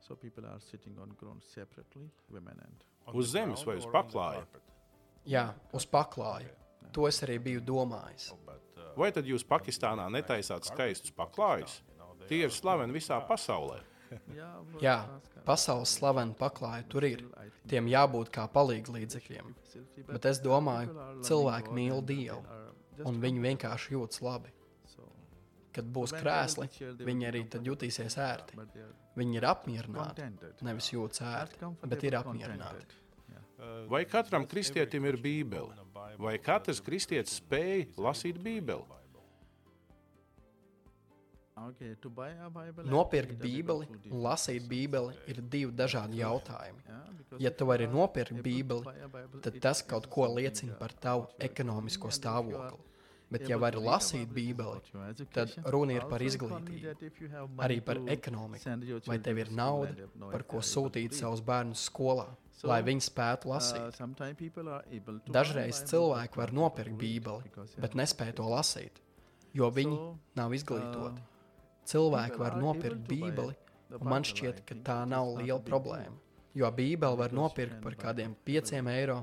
Speaker 2: So people are sitting on ground separately, women and.
Speaker 1: Uz zemes vai uz paklāja?
Speaker 3: Jā, uz paklāja. To es arī biju domājis.
Speaker 1: Vai tad jūs Pakistānā netaisāt skaistus paklājus? Tie ir slaveni visā pasaulē.
Speaker 2: Yeah,
Speaker 3: Jā,
Speaker 2: uh,
Speaker 3: pasaules slavena paklāja tur ir. Tiem jābūt kā palīglīdzekļiem.
Speaker 2: facility,
Speaker 3: Bet es domāju,
Speaker 2: are
Speaker 3: cilvēki mīl Dievu,
Speaker 2: are
Speaker 3: un viņi vienkārši jūtas labi. Kad būs krēsli, viņi arī jutīsies ērti. Viņi ir apmierināti, nevis jūtas ērti, bet ir apmierināti.
Speaker 2: contented.
Speaker 1: Vai katram kristietim ir bībele? Vai katrs kristietis spēj lasīt bībeli?
Speaker 2: Okay, to buy a Bible and
Speaker 3: Nopirkt Bībeli un lasīt Bībeli ir divi dažādi jautājumi. Ja tu vari nopirkt Bībeli, tad tas kaut ko liecina
Speaker 2: uh,
Speaker 3: par tavu ekonomisko stāvokli. Bet, ja
Speaker 2: a
Speaker 3: lasīt Bībeli, tad runa ir par izglītību, arī par ekonomiku. Vai tev ir nauda, par ko sūtīt savus bērnus skolā, lai viņi spētu
Speaker 2: Uh,
Speaker 3: lasīt? Dažreiz cilvēki var nopirkt Bībeli, bet nespēja to lasīt, jo viņi nav izglītoti.
Speaker 2: uh,
Speaker 3: Cilvēki
Speaker 2: people
Speaker 3: var nopirkt Bībeli, un man šķiet, ka tā nav liela problēma. Jo Bībeli var nopirkt par kādiem
Speaker 2: Bible
Speaker 3: 5 eiro,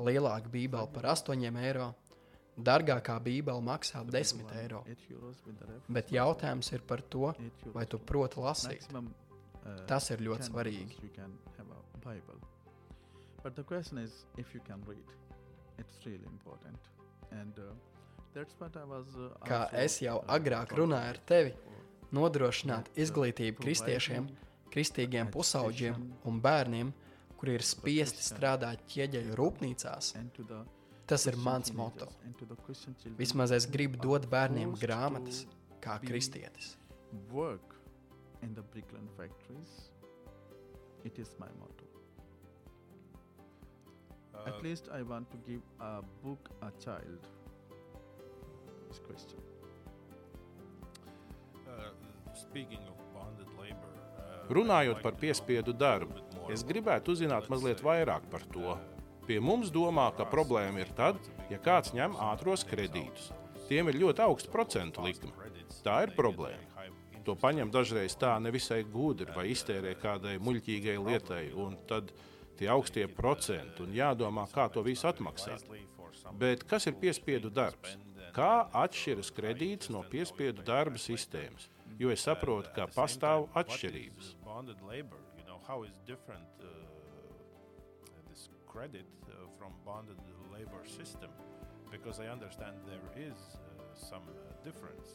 Speaker 3: lielāka Bībele par 8 eiro, dārgākā Bībele maksā
Speaker 2: the
Speaker 3: 10
Speaker 2: Bible one,
Speaker 3: eiro.
Speaker 2: 8 euros with the reference
Speaker 3: Bet jautājums ir par to,
Speaker 2: 8 euros
Speaker 3: vai tu proti lasīt.
Speaker 2: uh,
Speaker 3: Tas ir ļoti
Speaker 2: 10
Speaker 3: svarīgi.
Speaker 2: But the question is if you can read. It's really important. And uh, that's what I was uh,
Speaker 3: Kā es jau
Speaker 2: uh,
Speaker 3: agrāk runāju ar tevi, nodrošināt
Speaker 2: uh,
Speaker 3: izglītību kristiešiem, kristīgiem pusauģiem un bērniem, kuri ir spiesti strādāt ķieģeļu rūpnīcās. Tas ir mans moto. Vismaz es gribu dot bērniem grāmatas, kā kristietis.
Speaker 2: work in the Brickland factories. It is my motto. At least I want to give a book a child. Is Christian.
Speaker 1: Runājot par piespiedu darbu, es gribētu uzzināt mazliet vairāk par to. Pie mums domā, ka problēma ir tad, ja kāds ņem ātros kredītus. Tiem ir ļoti augsts procentu likme. Tā ir problēma. To paņem dažreiz tā nevisai gudri vai iztērē kādai muļķīgai lietai, un tad tie augstie procenti un jādomā, kā to visu atmaksāt. Bet kas ir piespiedu darbs? Kā atšķiras kredīts no piespiedu darba sistēmas? Jo es saprotu, ka pastāv atšķirības. Credit uh, from bonded labor system because I understand there is uh, some uh, difference.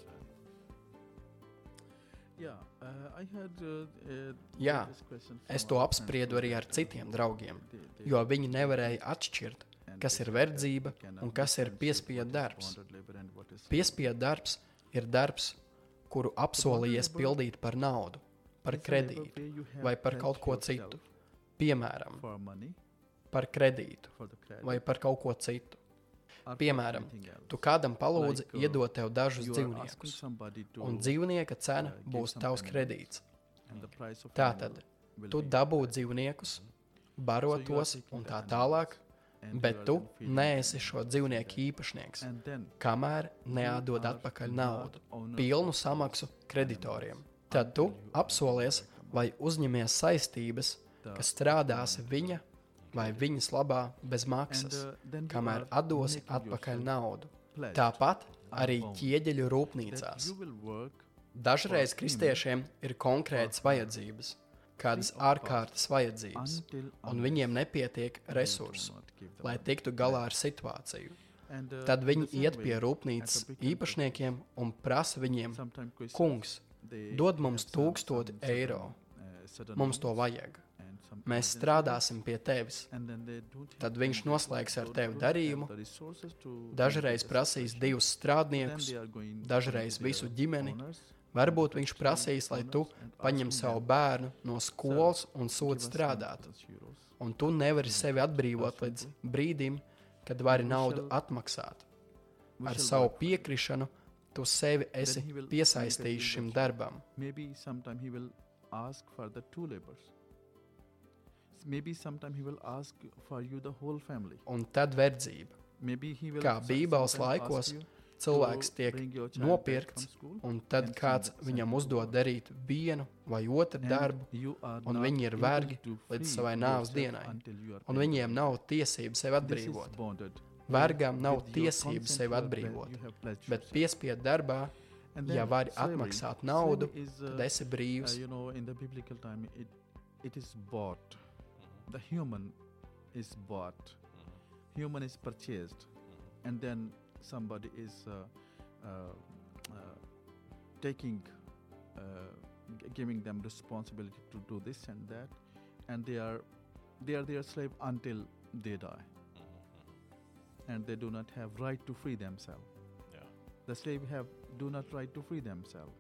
Speaker 2: Yeah, uh, had, uh, uh,
Speaker 3: Jā, es to apspriedu arī ar citiem draugiem, jo viņi nevarēja atšķirt, kas ir verdzība un kas ir piespiedu darbs. Piespiedu darbs ir darbs, kuru apsolījies pildīt par naudu, par kredītu vai par kaut ko citu. Piemēram, par kredītu vai par kaut ko citu. Piemēram, tu kādam palūdzi uh, iedot tev dažus dzīvniekus, un dzīvnieka cena būs tavs kredīts. Tātad tu dabū dzīvniekus, baro tos un tā tālāk, bet tu neesi šo dzīvnieku īpašnieks, kamēr neatdod atpakaļ naudu, pilnu samaksu kreditoriem. Tad tu apsolies vai uzņemies saistības, ka strādāsi viņa vai viņas labā bez maksas, uh, kamēr atdosi atpakaļ naudu. Tāpat arī ķieģeļu rūpnīcās. Dažreiz kristiešiem ir konkrētas vajadzības, kādas ārkārtas vajadzības, un viņiem nepietiek resursu, lai tiktu galā ar situāciju. Uh, Tad viņi iet pie rūpnīcas īpašniekiem un prasa viņiem, kungs, dod mums tūkstoti eiro. Uh, mums to vajag. Mēs strādāsim pie tevis. Tad viņš noslēgs ar tevi darījumu. Dažreiz prasīs divus strādniekus, dažreiz visu ģimeni. Varbūt viņš prasīs, lai tu paņem savu bērnu no skolas un sūti strādāt. Un tu nevari sevi atbrīvot līdz brīdim, kad vari naudu atmaksāt. Ar savu piekrišanu tu sevi esi piesaistījis šim darbam.
Speaker 2: maybe sometime he will ask for you the whole family.
Speaker 3: Un tad verdzība. Kā Bībeles laikos cilvēks tiek nopirkts, un tad kāds viņam uzdod darīt vienu vai otru darbu, un viņi ir vergi līdz savai nāves dienai, un viņiem nav tiesības sevi atbrīvot. Vergām nav tiesības sevi atbrīvot, bet piespiedu darbā, ja vari atmaksāt naudu, tad esi brīvs.
Speaker 2: It is bought. the human is bought, mm-hmm. human is purchased, mm-hmm. and then somebody is uh, uh, uh, taking, uh, g- giving them responsibility to do this and that, and they are they are their slave until they die, mm-hmm. and they do not have right to free themselves. Yeah. The slave have do not right to free themselves,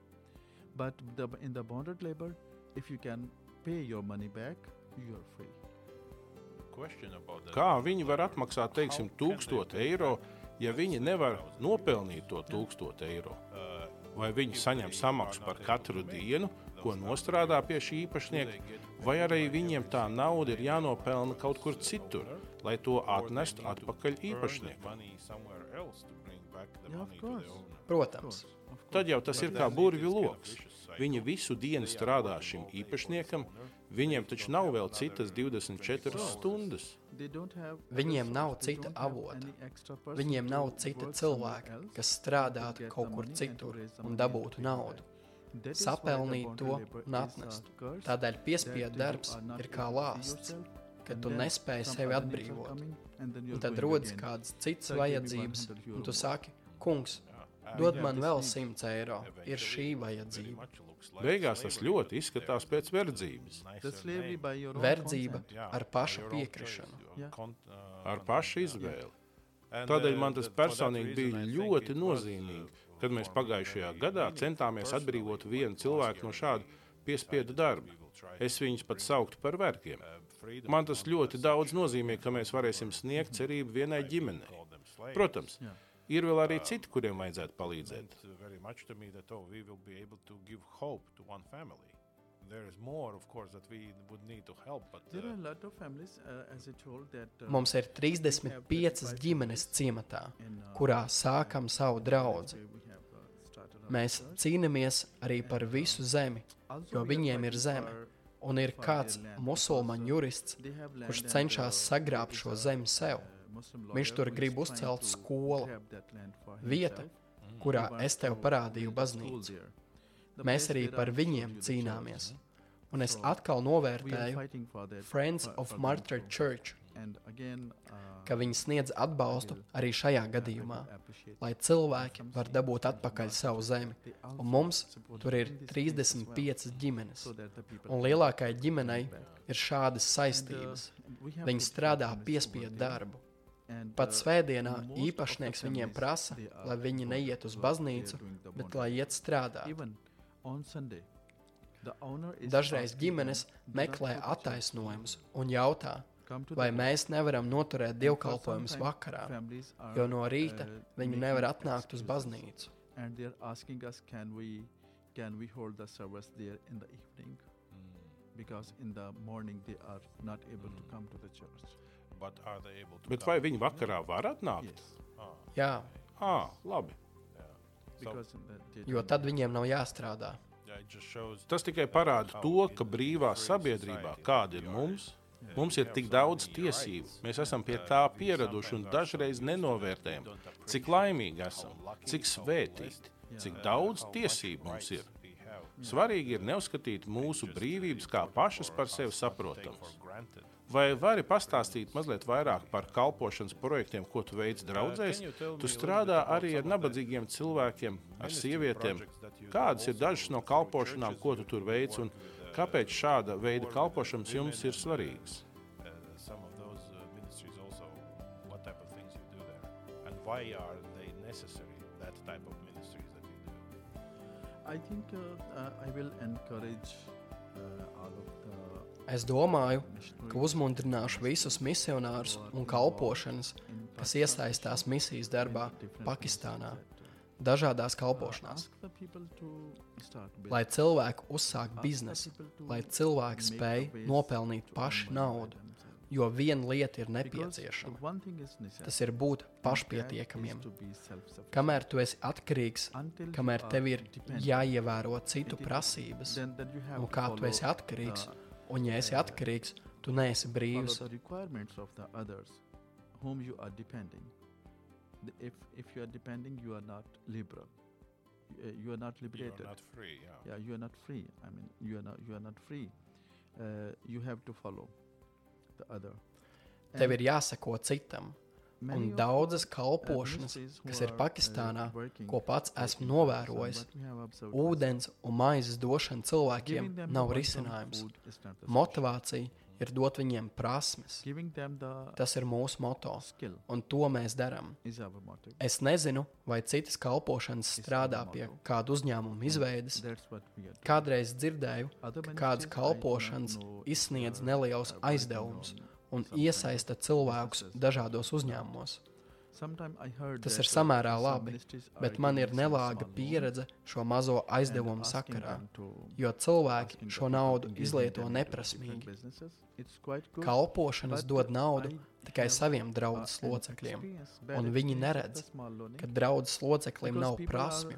Speaker 2: but the, in the bonded labor, if you can pay your money back, you are free.
Speaker 1: Kā viņi var atmaksāt, teiksim, 1000 eiro, ja viņi nevar nopelnīt to 1000 eiro? Vai viņi saņem samaksu par katru dienu, ko nostrādā pie šī īpašnieka, vai arī viņiem tā nauda ir jānopelna kaut kur citur, lai to atnestu atpakaļ īpašniekam?
Speaker 3: Protams.
Speaker 1: Tad jau tas ir kā burvju lokus. Viņi visu dienu strādā šim īpašniekam, Viņiem taču nav vēl citas 24 stundas.
Speaker 3: Viņiem nav cita avota. Viņiem nav cita cilvēka, kas strādātu kaut kur citur un dabūtu naudu. Sapelnīt to un atnest. Tādēļ piespiedu darbs ir kā lāsts, kad tu nespēji sevi atbrīvot. Un tad rodas kādas citas vajadzības, un tu saki, kungs, dod man vēl 100 eiro, ir šī vajadzība.
Speaker 1: Beigās tas ļoti izskatās pēc verdzības.
Speaker 3: Verdzība ar pašu piekrišanu,
Speaker 1: ar pašu izvēli. Tādēļ man tas personīgi bija ļoti nozīmīgi, kad mēs pagājušajā gadā centāmies atbrīvot vienu cilvēku no šāda piespiedu darba. Es viņus pat sauktu par vergiem. Man tas ļoti daudz nozīmē, ka mēs varēsim sniegt cerību vienai ģimenei. Protams, Ir vēl arī citi, kuriem vajadzētu palīdzēt. There is more, of course, that we would need to help. But, uh, there are a lot of families, uh, as I told, that. Uh,
Speaker 3: Mums ir 35 ģimenes ciematā, uh, kurā sākam savu draugu. Uh, Mēs cīnāmies arī par visu zemi, jo viņiem ir zeme, un ir kāds musulmaņu jurists, kurš cenšas sagrābt šo zemi sev. Viņš tur grib uzcelt skolu, vieta, kurā es tev parādīju baznīcu. Mēs arī par viņiem cīnāmies. Un es atkal novērtēju Friends of Martyr Church, ka viņi sniedz atbalstu arī šajā gadījumā, lai cilvēki var dabūt atpakaļ savu zemi. Un mums tur ir 35 ģimenes, un lielākajai ģimenei ir šādas saistības. Viņi strādā piespiedu darbu. Pat svētdienā īpašnieks viņiem prasa, lai viņi neiet uz baznīcu, bet lai iet strādāt. Dažreiz ģimenes meklē attaisnojumus un jautā, vai mēs nevaram noturēt dievkalpojumus vakarā, jo no rīta viņi nevar atnākt uz baznīcu. Can we hold the service there in the evening? Mm. Because in the morning they are not able to come to the church.
Speaker 1: But are they able to Bet vai viņi vakarā var atnākt? Yes.
Speaker 3: Ah. Jā.
Speaker 1: Ah, labi.
Speaker 3: Yeah. So, jo tad viņiem nav jāstrādā.
Speaker 1: Tas tikai parāda to, ka brīvā sabiedrībā, kāda ir mums, mums ir tik daudz tiesību. Mēs esam pie tā pieraduši un dažreiz nenovērtējam, cik laimīgi esam, cik svētīti, cik daudz tiesību mums ir. Svarīgi ir neuzskatīt mūsu brīvības kā pašas par sevi saprotamas. Vai vari pastāstīt mazliet vairāk par kalpošanas projektiem, ko tu veici draudzēs? Tu strādā arī ar nabadzīgiem cilvēkiem, ar sievietēm. Kādas ir dažas no kalpošanām, ko tu tur veici, un kāpēc šāda veida kalpošanas jums ir svarīgas? Why are they necessary, that type of ministries that you do?
Speaker 2: I think uh, uh, I will encourage uh, all of
Speaker 3: Es domāju, ka uzmundrināšu visus misionārus un kalpošanas, kas iesaistās misijas darbā Pakistānā, dažādās kalpošanās. Lai cilvēki uzsāk biznesu, lai cilvēki spēj nopelnīt paši naudu, jo viena lieta ir nepieciešama. Tas ir būt pašpietiekamiem. Kamēr tu esi atkarīgs, kamēr tev ir jāievēro citu prasības, un kā tu esi atkarīgs, Un, ja esi atkarīgs, tu neesi brīvs. Whom you are depending.
Speaker 2: If, if you are depending, you are not liberal. You, you are not liberated.
Speaker 1: You are not free. Yeah.
Speaker 2: yeah, you are not free. I mean, you are not, you are not free. Uh, you have to follow the other.
Speaker 3: Tev ir jāsako citam. Un daudzas kalpošanas, kas ir Pakistānā, ko pats esmu novērojis, ūdens un maizes došana cilvēkiem nav risinājums. Motivācija ir dot viņiem prasmes. Tas ir mūsu moto, un to mēs darām. Es nezinu, vai citas kalpošanas strādā pie kāda uzņēmuma izveides. Kādreiz dzirdēju, ka kādas kalpošanas izsniedz nelielus aizdevumus un iesaista cilvēkus dažādos uzņēmumos. Tas ir samērā labi, bet man ir nelāga pieredze šo mazo aizdevumu sakarā, jo cilvēki šo naudu izlieto neprasmīgi. Kalpošanas dod naudu tikai saviem draudzes locekļiem, un viņi neredz, ka draudzes loceklim nav prasmju.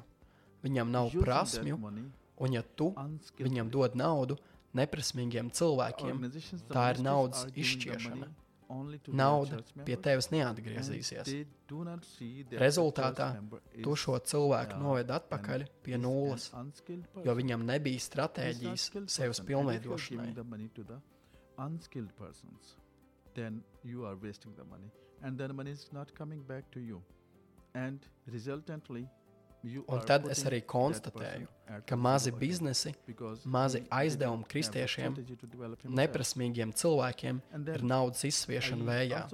Speaker 3: Viņam nav prasmju, un ja tu viņam dod naudu, neprasmīgiem cilvēkiem tā ir naudas izšķiešana. Nauda pie tevis neatgriezīsies. Rezultātā tu šo cilvēku noved atpakaļ pie nulles, jo viņam nebija stratēģijas sevis pilnveidošanai. Then you are wasting the money, and then money is not coming back to you, and resultantly Un tad es arī konstatēju, ka mazi biznesi, mazi aizdevumi kristiešiem, neprasmīgiem cilvēkiem ir naudas izsviešana vējā.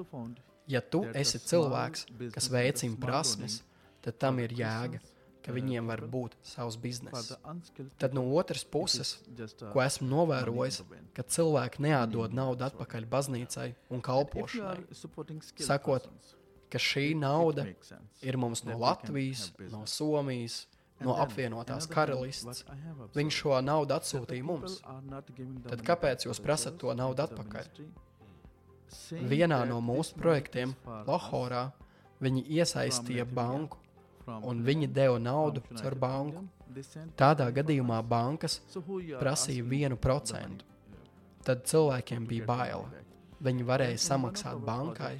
Speaker 3: Ja tu esi cilvēks, kas veicina prasmes, tad tam ir jēga, ka viņiem var būt savs bizness. Tad no otras puses, ko esmu novērojis, ka cilvēki neatdod naudu atpakaļ baznīcai un kalpošanai, sakot, ka šī nauda ir mums no Latvijas, no Somijas, no apvienotās karalistes. Viņš šo naudu atsūtīja mums. Tad kāpēc jūs prasat to naudu atpakaļ? Vienā no mūsu projektiem, Lahorā, viņi iesaistīja banku, un viņi deva naudu caur banku. Tādā gadījumā bankas prasīja vienu procentu. Tad cilvēkiem bija bail. Viņi varēja samaksāt bankai,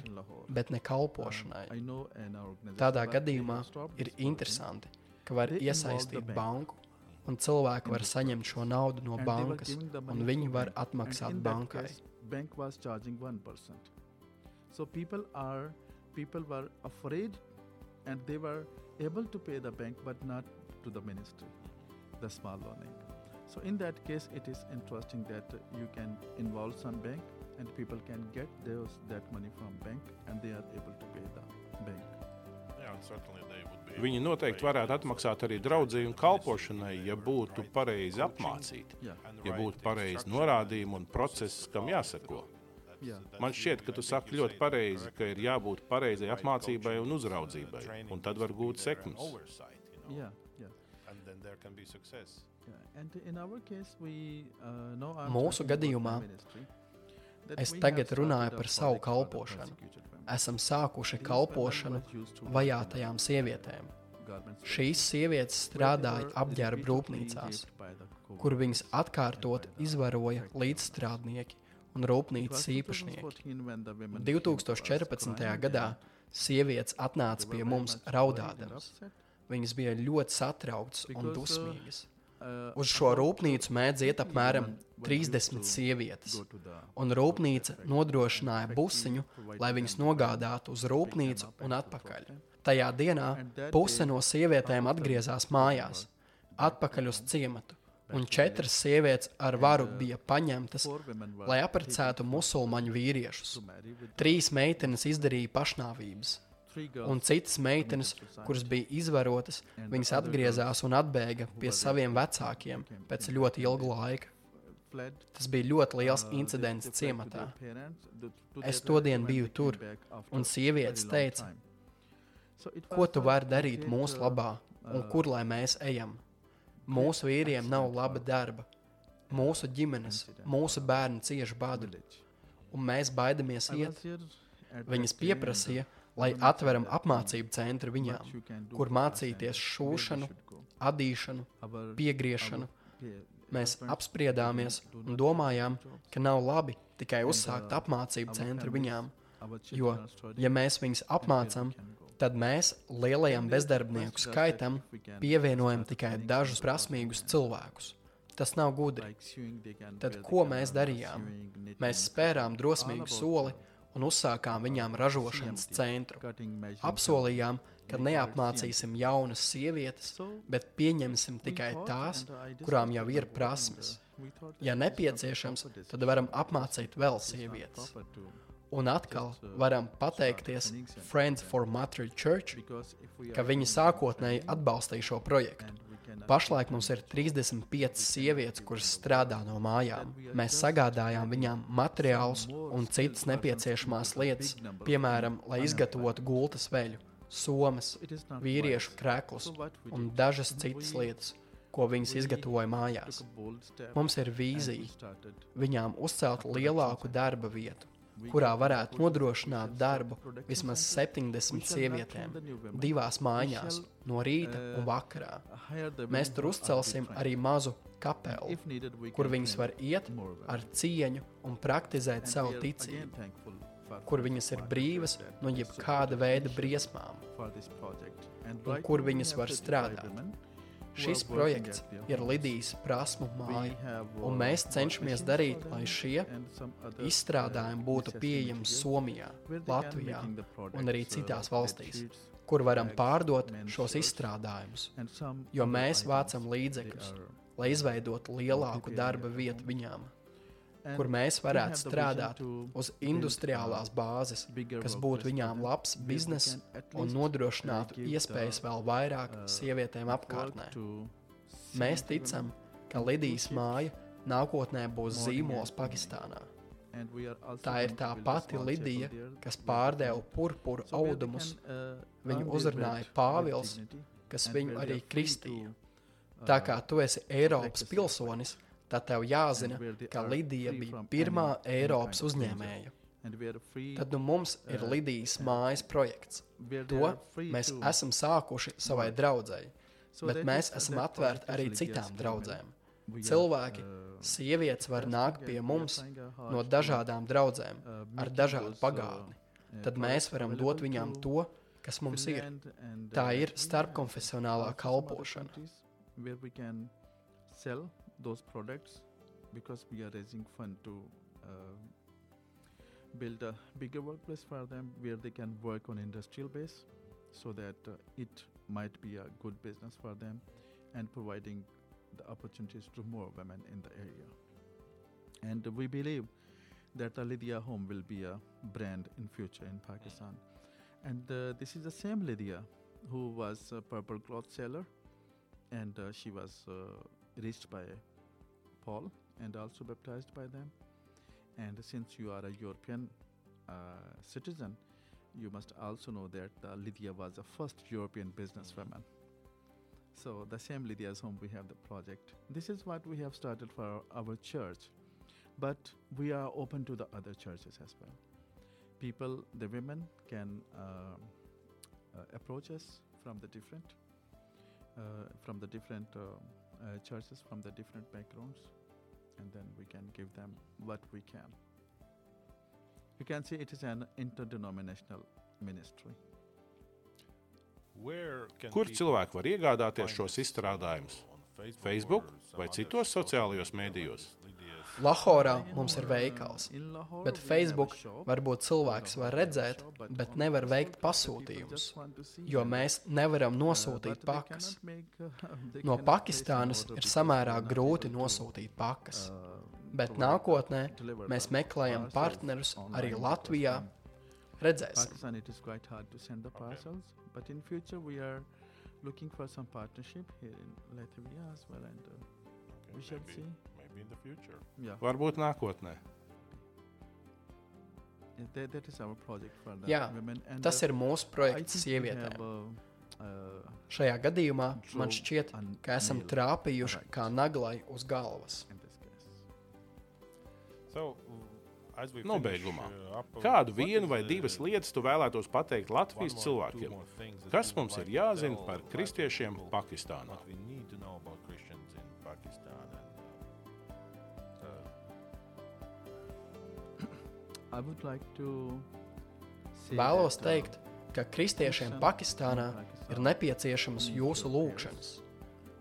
Speaker 3: bet ne kalpošanai. Tādā gadījumā ir interesanti, ka var iesaistīt banku, un cilvēki var saņemt šo naudu no bankas, un viņi var atmaksāt bankai.
Speaker 2: Bank was charging 1%. So people are people were afraid and they were able to pay the bank but not to the ministry, the small loaning. So in that case, it is interesting that you can involve some bank and people can get those that money from bank and they are able to pay the bank.
Speaker 4: Yeah, and certainly they would be.
Speaker 1: Viņi noteikti varētu atmaksāt arī draudzību un kalpošanai, ja būtu pareizi apmācīti, ja būtu pareizi norādījumi un process, kam jāseko.
Speaker 2: Yeah.
Speaker 1: Man šķiet, ka tu saki ļoti pareizi, ka ir jābūt pareizai apmācībai un uzraudzībai, un tad var gūt sekmes.
Speaker 2: Yeah. Yeah.
Speaker 4: And then there can be success.
Speaker 2: Yeah, and in our case, we uh,
Speaker 3: Mūsu gadījumā es tagad runāju par savu kalpošanu. Esam sākuši kalpošanu vajātajām sievietēm. Šīs sievietes strādāja apģērba rūpnīcās, kur viņas atkārtot izvaroja līdzstrādnieki un rūpnīcas īpašnieki. 2014. gadā sievietes atnāca pie mums raudādamas. Viņas bija ļoti satrauktas un
Speaker 2: uh,
Speaker 3: dusmīgas. Uz šo rūpnīcu mēdz iet apmēram 30 sievietes, un rūpnīca nodrošināja busiņu, lai viņas nogādātu uz rūpnīcu un atpakaļ. Tajā dienā puse no sievietēm atgriezās mājās, atpakaļ uz ciematu, un četras sievietes ar varu bija paņemtas, lai apprecētu musulmaņu vīriešus. Trīs meitenes izdarīja pašnāvības, un citas meitenes, kuras bija izvarotas, viņas atgriezās un atbēga pie saviem vecākiem pēc ļoti ilga laika. Tas bija ļoti liels incidents ciematā. Es todien biju tur, un sievietes teica, ko tu vari darīt mūsu labā, un kur lai mēs ejam. Mūsu vīriem nav laba darba, mūsu ģimenes, mūsu bērni cieši badu, un mēs baidamies iet. Viņas pieprasīja, lai atveram apmācību centru viņām, kur mācīties šūšanu, adīšanu, piegriešanu. Mēs apspriedāmies un domājām, ka nav labi tikai uzsākt apmācību centru viņām, jo, ja mēs viņus apmācām, tad mēs lielajam bezdarbnieku skaitam pievienojam tikai dažus prasmīgus cilvēkus. Tas nav gudri. Tad ko mēs darījām? Mēs spērām drosmīgu soli un uzsākām viņām ražošanas centru. Apsolījām, ka neapmācīsim jaunas sievietes, bet pieņemsim tikai tās, kurām jau ir prasmes. Ja nepieciešams, tad varam apmācīt vēl sievietes. Un atkal varam pateikties Friends for Mother Church, ka viņi sākotnēji atbalstīja šo projektu. Pašlaik mums ir 35 sievietes, kuras strādā no mājām. Mēs sagādājām viņām materiālus un citas nepieciešamās lietas, piemēram, lai izgatavotu gultas veļu, somas, vīriešu krēklus un dažas citas lietas, ko viņas izgatavoja mājās. Mums ir vīzija viņām uzcelt lielāku darba vietu, kurā varētu nodrošināt darbu vismaz 70 sievietēm, divās mājās, no rīta un vakarā. Mēs tur uzcelsim arī mazu kapeli, kur viņas var iet ar cieņu un praktizēt savu ticību, kur viņas ir brīvas no jebkāda veida briesmām, un kur viņas var strādāt. Šis projekts ir Lidijas prasmu māja, un mēs cenšamies darīt, lai šie izstrādājumi būtu pieejami Somijā, Latvijā un arī citās valstīs, kur varam pārdot šos izstrādājumus, jo mēs vācam līdzekļus, lai izveidotu lielāku darba vietu viņām kur mēs varētu strādāt uz industriālās bāzes, kas būtu viņām labs bizness un nodrošinātu iespējas vēl vairāk sievietēm apkārtnē. Mēs ticam, ka Lidijas māja nākotnē būs zīmols Pakistānā. Tā ir tā pati Lidija, kas pārdeva purpura audumus. Viņu uzrunāja Pāvils, kas viņu arī kristīja. Tā kā tu esi Eiropas pilsonis, tad tev jāzina, ka Lidija bija pirmā Eiropas uzņēmēja. Tad nu mums ir Lidijas mājas projekts. To mēs esam sākuši savai draudzēji, bet mēs esam atvērti arī citām draudzēm. cilvēki, sievietes var nākt pie mums no dažādām draudzēm, ar dažādu pagātni. Tad mēs varam dot viņām to, kas mums ir. Tā ir starpkonfesionālā kalpošana.
Speaker 2: Sell those products because we are raising fund to uh, build a bigger workplace for them where they can work on industrial base so that uh, it might be a good business for them and providing the opportunities to more women in the area. And we believe that Lydia Home will be a brand in future in Pakistan. And uh, this is the same Lydia who was a purple cloth seller and uh, she was uh, reached by Paul and also baptized by them. And since you are a European uh, citizen, you must also know that uh, Lydia was the first European businesswoman. So the same Lydia's home we have the project. This is what we have started for our church, but we are open to the other churches as well. People, the women, can uh, uh, approach us from the different, uh, from the different uh, churches, from the different backgrounds, and then we can give them what we can. You can see it is an interdenominational ministry.
Speaker 1: Kur cilvēki var iegādāties šos izstrādājumus? Facebook vai citos sociālajos mēdījos?
Speaker 3: Lahorā mums ir veikals, bet Facebook varbūt cilvēks var redzēt, bet nevar veikt pasūtījumus, jo mēs nevaram nosūtīt pakas. No Pakistānas ir samērā grūti nosūtīt pakas, bet nākotnē mēs meklējam partnerus arī Latvijā. Redzēsim.
Speaker 2: But in future, we are looking for some partnership here in Latvia as well, and uh,
Speaker 4: Okay,
Speaker 2: we shall see.
Speaker 4: In the future.
Speaker 2: Yeah,
Speaker 1: Varbūt nākotnē.
Speaker 2: That, that is our project for the
Speaker 3: Jā,
Speaker 2: women. And,
Speaker 3: Tas ir mūsu projekts sievietēm.
Speaker 2: uh, uh,
Speaker 3: Šajā gadījumā man šķiet,
Speaker 2: a
Speaker 3: ka esam trāpījuši
Speaker 2: right
Speaker 3: kā naglai uz galvas.
Speaker 4: So, as we
Speaker 1: Nobeigumā.
Speaker 4: uh, uh,
Speaker 1: Kādu vienu vai
Speaker 4: the
Speaker 1: divas lietas tu vēlētos pateikt
Speaker 4: one
Speaker 1: Latvijas cilvēkiem? Kas mums ir jāzina par kristiešiem Pakistānā?
Speaker 2: Like
Speaker 3: Vēlos
Speaker 2: uh,
Speaker 3: teikt, ka kristiešiem Pakistānā ir nepieciešamas jūsu lūgšanas.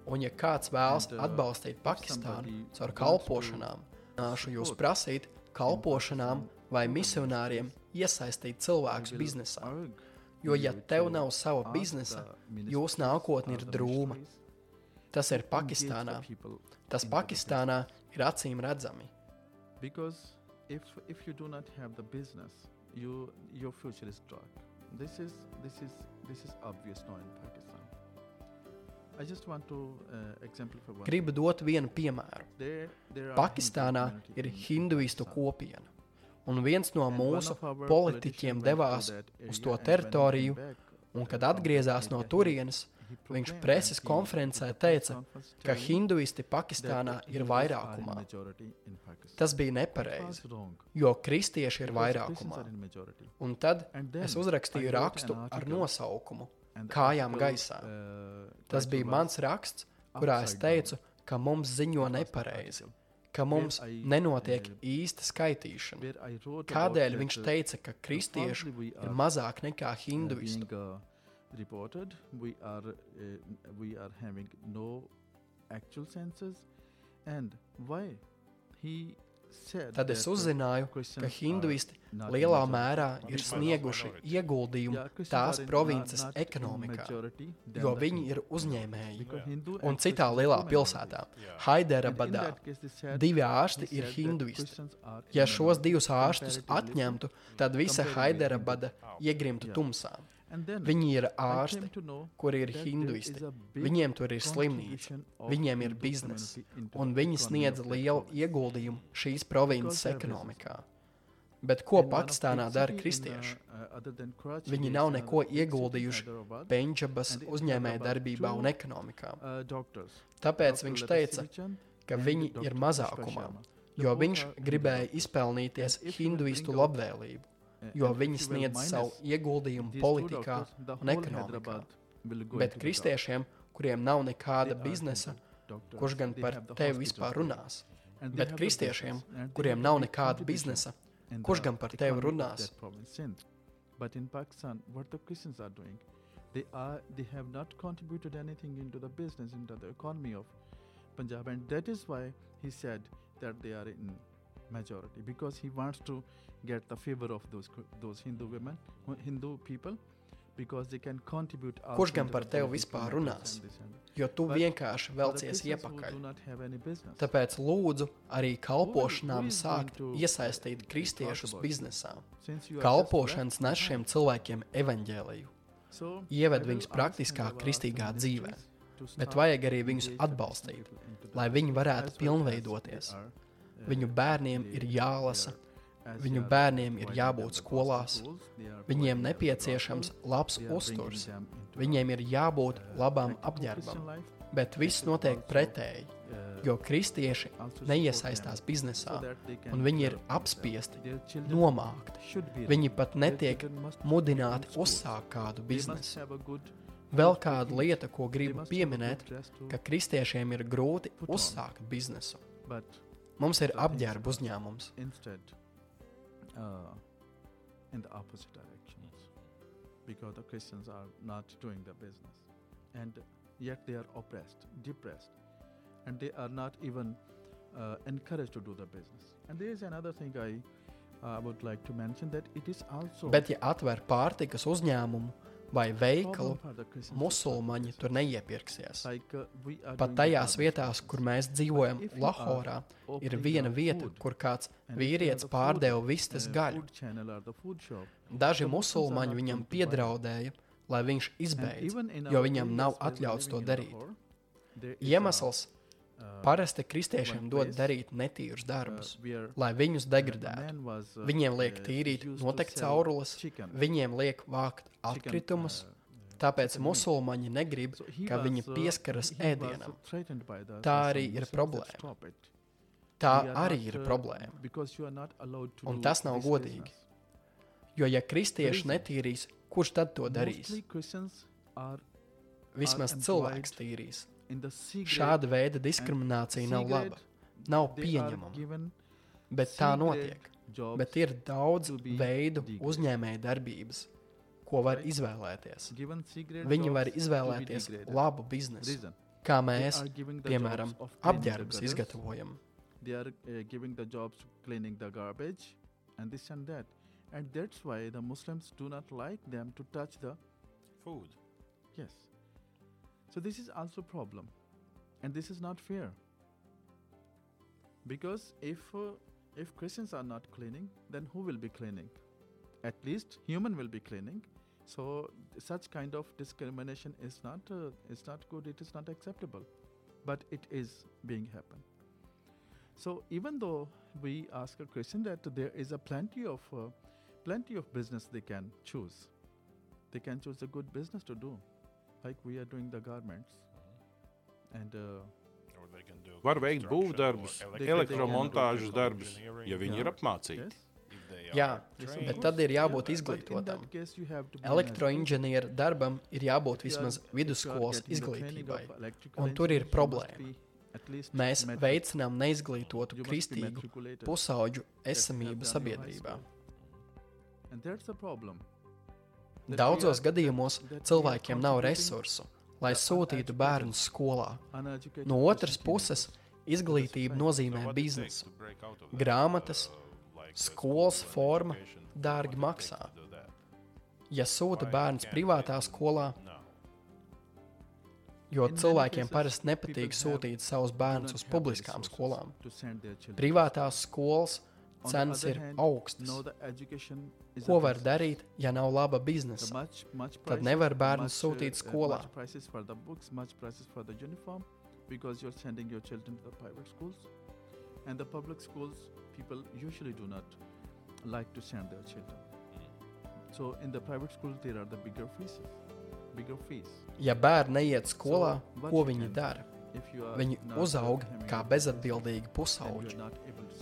Speaker 3: Un, ja kāds vēlas atbalstīt Pakistānu caur kalpošanām, nāšu jūs prasīt kalpošanām vai misionāriem iesaistīt cilvēkus biznesā. Jo, ja tev nav sava biznesa, jūsu nākotne ir drūma. Tas ir Pakistānā. Tas Pakistānā ir acīm redzami.
Speaker 2: Because if if you do not have the business, you your future is dark. This is this is this is obvious now in Pakistan. I just want to uh, exemplify one.
Speaker 3: Gribu dot vienu piemēru.
Speaker 2: There, there
Speaker 3: Pakistānā ir hinduistu kopiena, un viens no mūsu politiķiem devās uz to teritoriju, un kad atgriezās no turienes, viņš preses konferencē teica, ka hinduisti Pakistānā ir vairākumā. Tas bija nepareizi, jo kristieši ir vairākumā. Un tad es uzrakstīju rakstu ar nosaukumu. Kājām gaisā. Tas bija mans raksts, kurā es teicu, ka mums ziņo nepareizi, ka mums nenotiek īsta skaitīšana. Kādēļ viņš teica, ka
Speaker 2: we
Speaker 3: ir mazāk nekā
Speaker 2: uh, reported, we are uh, we are having no actual census, and why he said
Speaker 3: Tad es
Speaker 2: uh,
Speaker 3: uzzināju, ka hinduisti lielā mērā ir snieguši ieguldījumu tās provinces ekonomikā, jo viņi ir uzņēmēji. Un citā lielā pilsētā,
Speaker 2: said-
Speaker 3: divi ārsti ir hinduisti. Ja šos divus ārstus atņemtu, tad visa
Speaker 4: Wow.
Speaker 3: iegrimtu tumsā. Viņi ir ārsti, kuri ir hinduisti. Viņiem tur ir slimnīca, viņiem ir
Speaker 2: into
Speaker 3: un viņi sniedz lielu ieguldījumu šīs provinces ekonomikā. Bet ko Pakistānā dara kristieši?
Speaker 2: uh, uh, Karachi,
Speaker 3: Viņi nav neko ieguldījuši Pendžabas
Speaker 2: and in
Speaker 3: uzņēmē
Speaker 2: Hyderabad
Speaker 3: darbībā un ekonomikā.
Speaker 2: uh,
Speaker 3: Tāpēc viņš teica, ka viņi ir mazākumā, jo viņš
Speaker 2: are
Speaker 3: gribēja izpelnīties hinduistu labvēlību,
Speaker 2: Uh,
Speaker 3: jo
Speaker 2: and
Speaker 3: viņi sniedz savu ieguldījumu politikā un ekonomikā. Bet kristiešiem, kuriem nav nekāda biznesa, kurš gan par tevi vispār runās. Bet kristiešiem, kuriem nav nekāda biznesa, kurš gan par tevi runās?
Speaker 2: But in Pakistan, what the Christians are doing, they are they have not contributed anything into the business, into the economy of Punjab, and that is why he said that they are in majority because he wants to get the favor of those those Hindu women, Hindu people.
Speaker 3: Kurš gan par tevi vispār runās? Jo tu vienkārši velcies iepakaļ. Tāpēc lūdzu arī kalpošanām sākt iesaistīt kristiešus biznesā. Kalpošanas nes šiem cilvēkiem evaņģēliju. Ieved viņus praktiskā kristīgā dzīvē, bet vajag arī viņus atbalstīt, lai viņi varētu pilnveidoties. Viņu bērniem ir jālasa, Viņu bērniem ir jābūt skolās, viņiem nepieciešams labs uzturs, viņiem ir jābūt labam apģērbam. Bet viss notiek pretēji, jo kristieši neiesaistās biznesā, un viņi ir apspiesti, nomākti. Viņi pat netiek mudināti uzsākt kādu biznesu. Vēl kāda lieta, ko gribu pieminēt, ka kristiešiem ir grūti uzsākt biznesu. Mums ir apģērba uzņēmums
Speaker 2: uh, in the opposite directions because the Christians are not doing the business. And yet they are oppressed, depressed, and they are not even uh, encouraged to do the business. And there is another thing I uh, would like to mention that it is also.
Speaker 3: Bet ja atver pārtikas uzņēmumu, vai veikalu, musulmaņi tur neiepirksies. Pat tajās vietās, kur mēs dzīvojam, Lahorā, ir viena vieta, kur kāds vīrietis pārdeva vistas gaļu. Daži musulmaņi viņam piedraudēja, lai viņš izbeidz, jo viņam nav atļauts to darīt. Iemesls Parasti kristiešiem dod darīt netīrus darbus, lai viņus degradētu. Viņiem liek tīrīt noteikti caurules, viņiem liek vākt atkritumus. Tāpēc musulmaņi negrib, ka viņi pieskaras ēdienam. Tā arī ir problēma. Tā arī ir problēma. Un tas nav godīgi. Jo, ja kristieši netīrīs, kurš tad to darīs? Vismaz cilvēks tīrīs. Šāda veida diskriminācija nav laba, nav pieņemama. Bet tā notiek. Bet ir daudz veidu uzņēmēja darbības, ko var izvēlēties. Viņi var izvēlēties labu biznesu, kā mēs, piemēram, apģērbus izgatavojam. They are uh, giving the jobs to cleaning the garbage and this and that. And that's why the Muslims do not like them to touch the
Speaker 4: food.
Speaker 2: Yes. So this is also a problem, and this is not fair. Because if uh, if Christians are not cleaning, then who will be cleaning? At least human will be cleaning. So such kind of discrimination is not uh, is not good. It is not acceptable, but it is being happen. So even though we ask a Christian that there is a plenty of uh, plenty of business they can choose, they can choose a good business to do like we are doing the garments. And, uh,
Speaker 1: Var veikt būvdarbus, elektromontāžas darbus, ja viņi ir apmācīti.
Speaker 3: Jā, bet tad ir jābūt izglītotam. Elektroinženieru darbam ir jābūt vismaz vidusskolas izglītībai, un tur ir problēma. Mēs veicinām neizglītotu kristīgu pusauģu esamību sabiedrībā. Daudzos gadījumos cilvēkiem nav resursu, lai sūtītu bērnus skolā. No otras puses, izglītība nozīmē biznesu. Grāmatas, skolas forma dārgi maksā. Ja sūta bērns privātā skolā, jo cilvēkiem parasti nepatīk sūtīt savus bērnus uz publiskām skolām, privātās skolas cenas ir augstas. Ko var darīt, ja nav laba biznesa? Tad nevar bērnus sūtīt skolā. Because you're sending your children to the private schools, and the public schools, people usually do not like to send their children. So in the private schools, there are the bigger fees. Bigger fees. Ja bērni neiet skolā, so, ko viņi dara? Viņi uzaug kā bezatbildīgi pusauģi,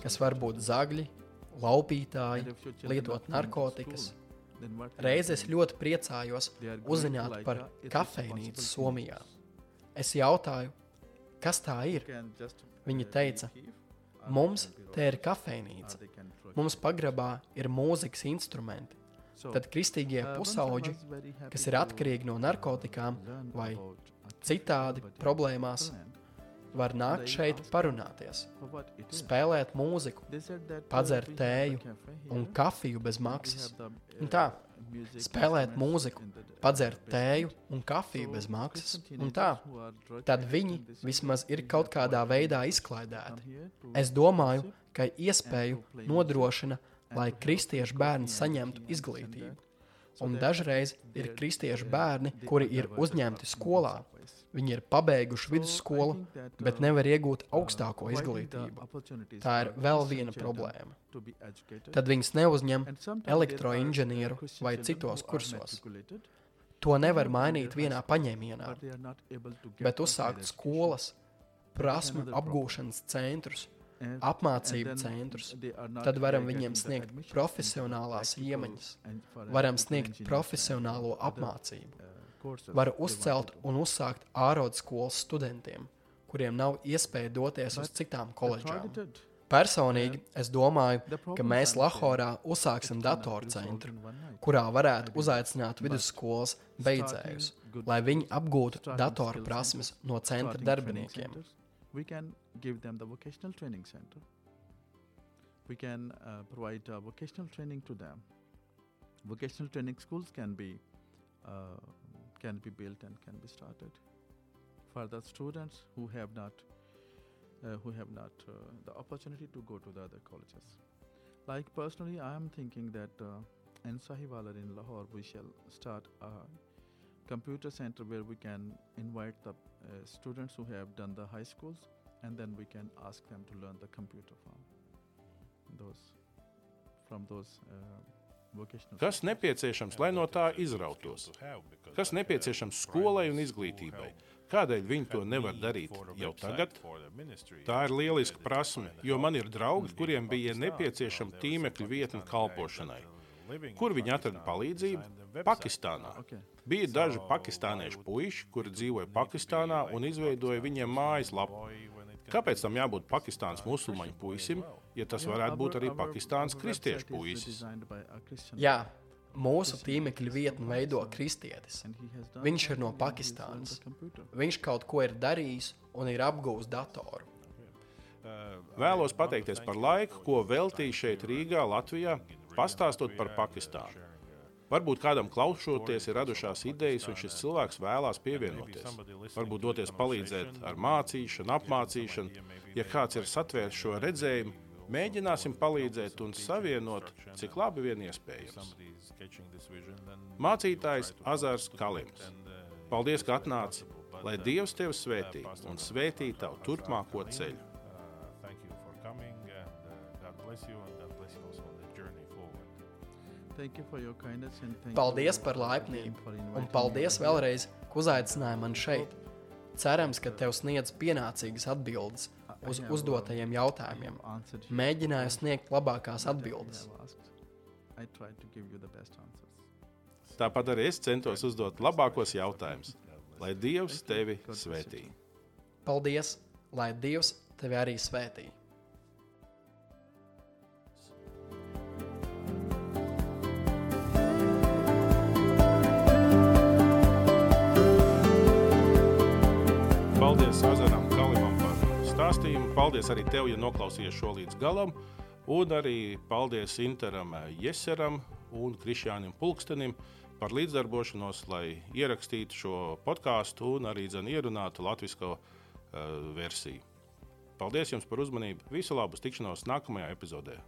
Speaker 3: kas var būt zagļi, laupītāji, lietot narkotikas. Reiz es ļoti priecājos uzzināt par kafejnīcu Somijā. Es jautāju, kas tā ir. Viņa teica, mums te ir kafejnīca, mums pagrabā ir mūzikas instrumenti. Tad kristīgie pusauģi, kas ir atkarīgi no narkotikām vai citādi problēmās, var nākt šeit parunāties, spēlēt mūziku, padzert tēju un kafiju bez maksas. Un tā, spēlēt mūziku, padzert tēju un kafiju bez maksas. Un tā, tad viņi vismaz ir kaut kādā veidā izklaidēti. Es domāju, ka iespēju nodrošina, lai kristiešu bērni saņemtu izglītību. Un dažreiz ir kristiešu bērni, kuri ir uzņemti skolā, Viņi ir pabeiguši vidusskolu, bet nevar iegūt augstāko izglītību. Tā ir vēl viena problēma. Tad viņus neuzņem elektroinženieru vai citos kursos. To nevar mainīt vienā paņēmienā, bet uzsākt skolas, prasmu apgūšanas centrus, apmācību centrus. Tad varam viņiem sniegt profesionālās iemaņas, varam sniegt profesionālo apmācību var uzcelt un uzsākt ārodas skolas studentiem, kuriem nav iespēja doties uz citām koledžām. Personīgi es domāju, ka mēs Lahorā uzsāksim datoru centru, kurā varētu uzaicināt vidusskolas beidzējus, lai viņi apgūtu datoru prasmes no centra darbiniekiem. We can uh, provide uh, vocational training to them. Vocational training schools can be uh, can be built and can be started for the students who have not uh, who have not uh, the opportunity to go to the other colleges. Like personally, I am thinking that uh, in Sahiwala in Lahore we shall start a computer center where we can invite the uh, students who have done the high schools and then we can ask them to learn the computer from those from those uh, Kas nepieciešams, lai no tā izrautos? Kas nepieciešams skolai un izglītībai? Kādēļ viņi to nevar darīt jau tagad? Tā ir lieliska prasme, jo man ir draugi, kuriem bija nepieciešama tīmekļa vietne kalpošanai. Kur viņi atrada palīdzību? Pakistānā. Bija daži pakistāniešu puiši, kuri dzīvoja Pakistānā un izveidoja viņiem mājaslapu. Kāpēc tam jābūt Pakistānas musulmaņu puisim, ja tas varētu būt arī Pakistānas kristiešu puisis? Jā, mūsu tīmekļa vietni veido kristietis. Viņš ir no Pakistānas. Viņš kaut ko ir darījis un ir apgūlis datoru.
Speaker 1: Vēlos pateikties par laiku, ko veltīju šeit, Rīgā, Latvijā, pastāstot par Pakistānu. Varbūt kādam klausoties, ir radušās idejas, un šis cilvēks vēlās pievienoties. Varbūt doties palīdzēt ar mācīšanu, apmācīšanu. Ja kāds ir satvērs šo redzējumu, mēģināsim palīdzēt un savienot, cik labi vien iespējams. Mācītājs Azars Kalims. Paldies, ka atnāci! Lai Dievs tevi svētī un svētī tavu turpmāko ceļu.
Speaker 3: Paldies par laipnību, un paldies vēlreiz, ka uzaicināji mani šeit. Cerams, ka tev sniedz pienācīgas atbildes uz uzdotajiem jautājumiem. Mēģināju sniegt labākās atbildes.
Speaker 1: Tāpat arī es centos uzdot labākos jautājumus, lai Dievs tevi svētī.
Speaker 3: Paldies, lai Dievs tevi arī svētī.
Speaker 1: Paldies par stāstījumu. Paldies arī tev, ja noklausījies šo līdz galam. Un arī paldies Interam Jeseram un Krišjānam Pulkstenim par līdzdarbošanos, lai ierakstītu šo podkāstu un arī dzen, ierunātu latviešu uh, versiju. Paldies jums par uzmanību. Visu labu tikšanos nākamajā epizodē.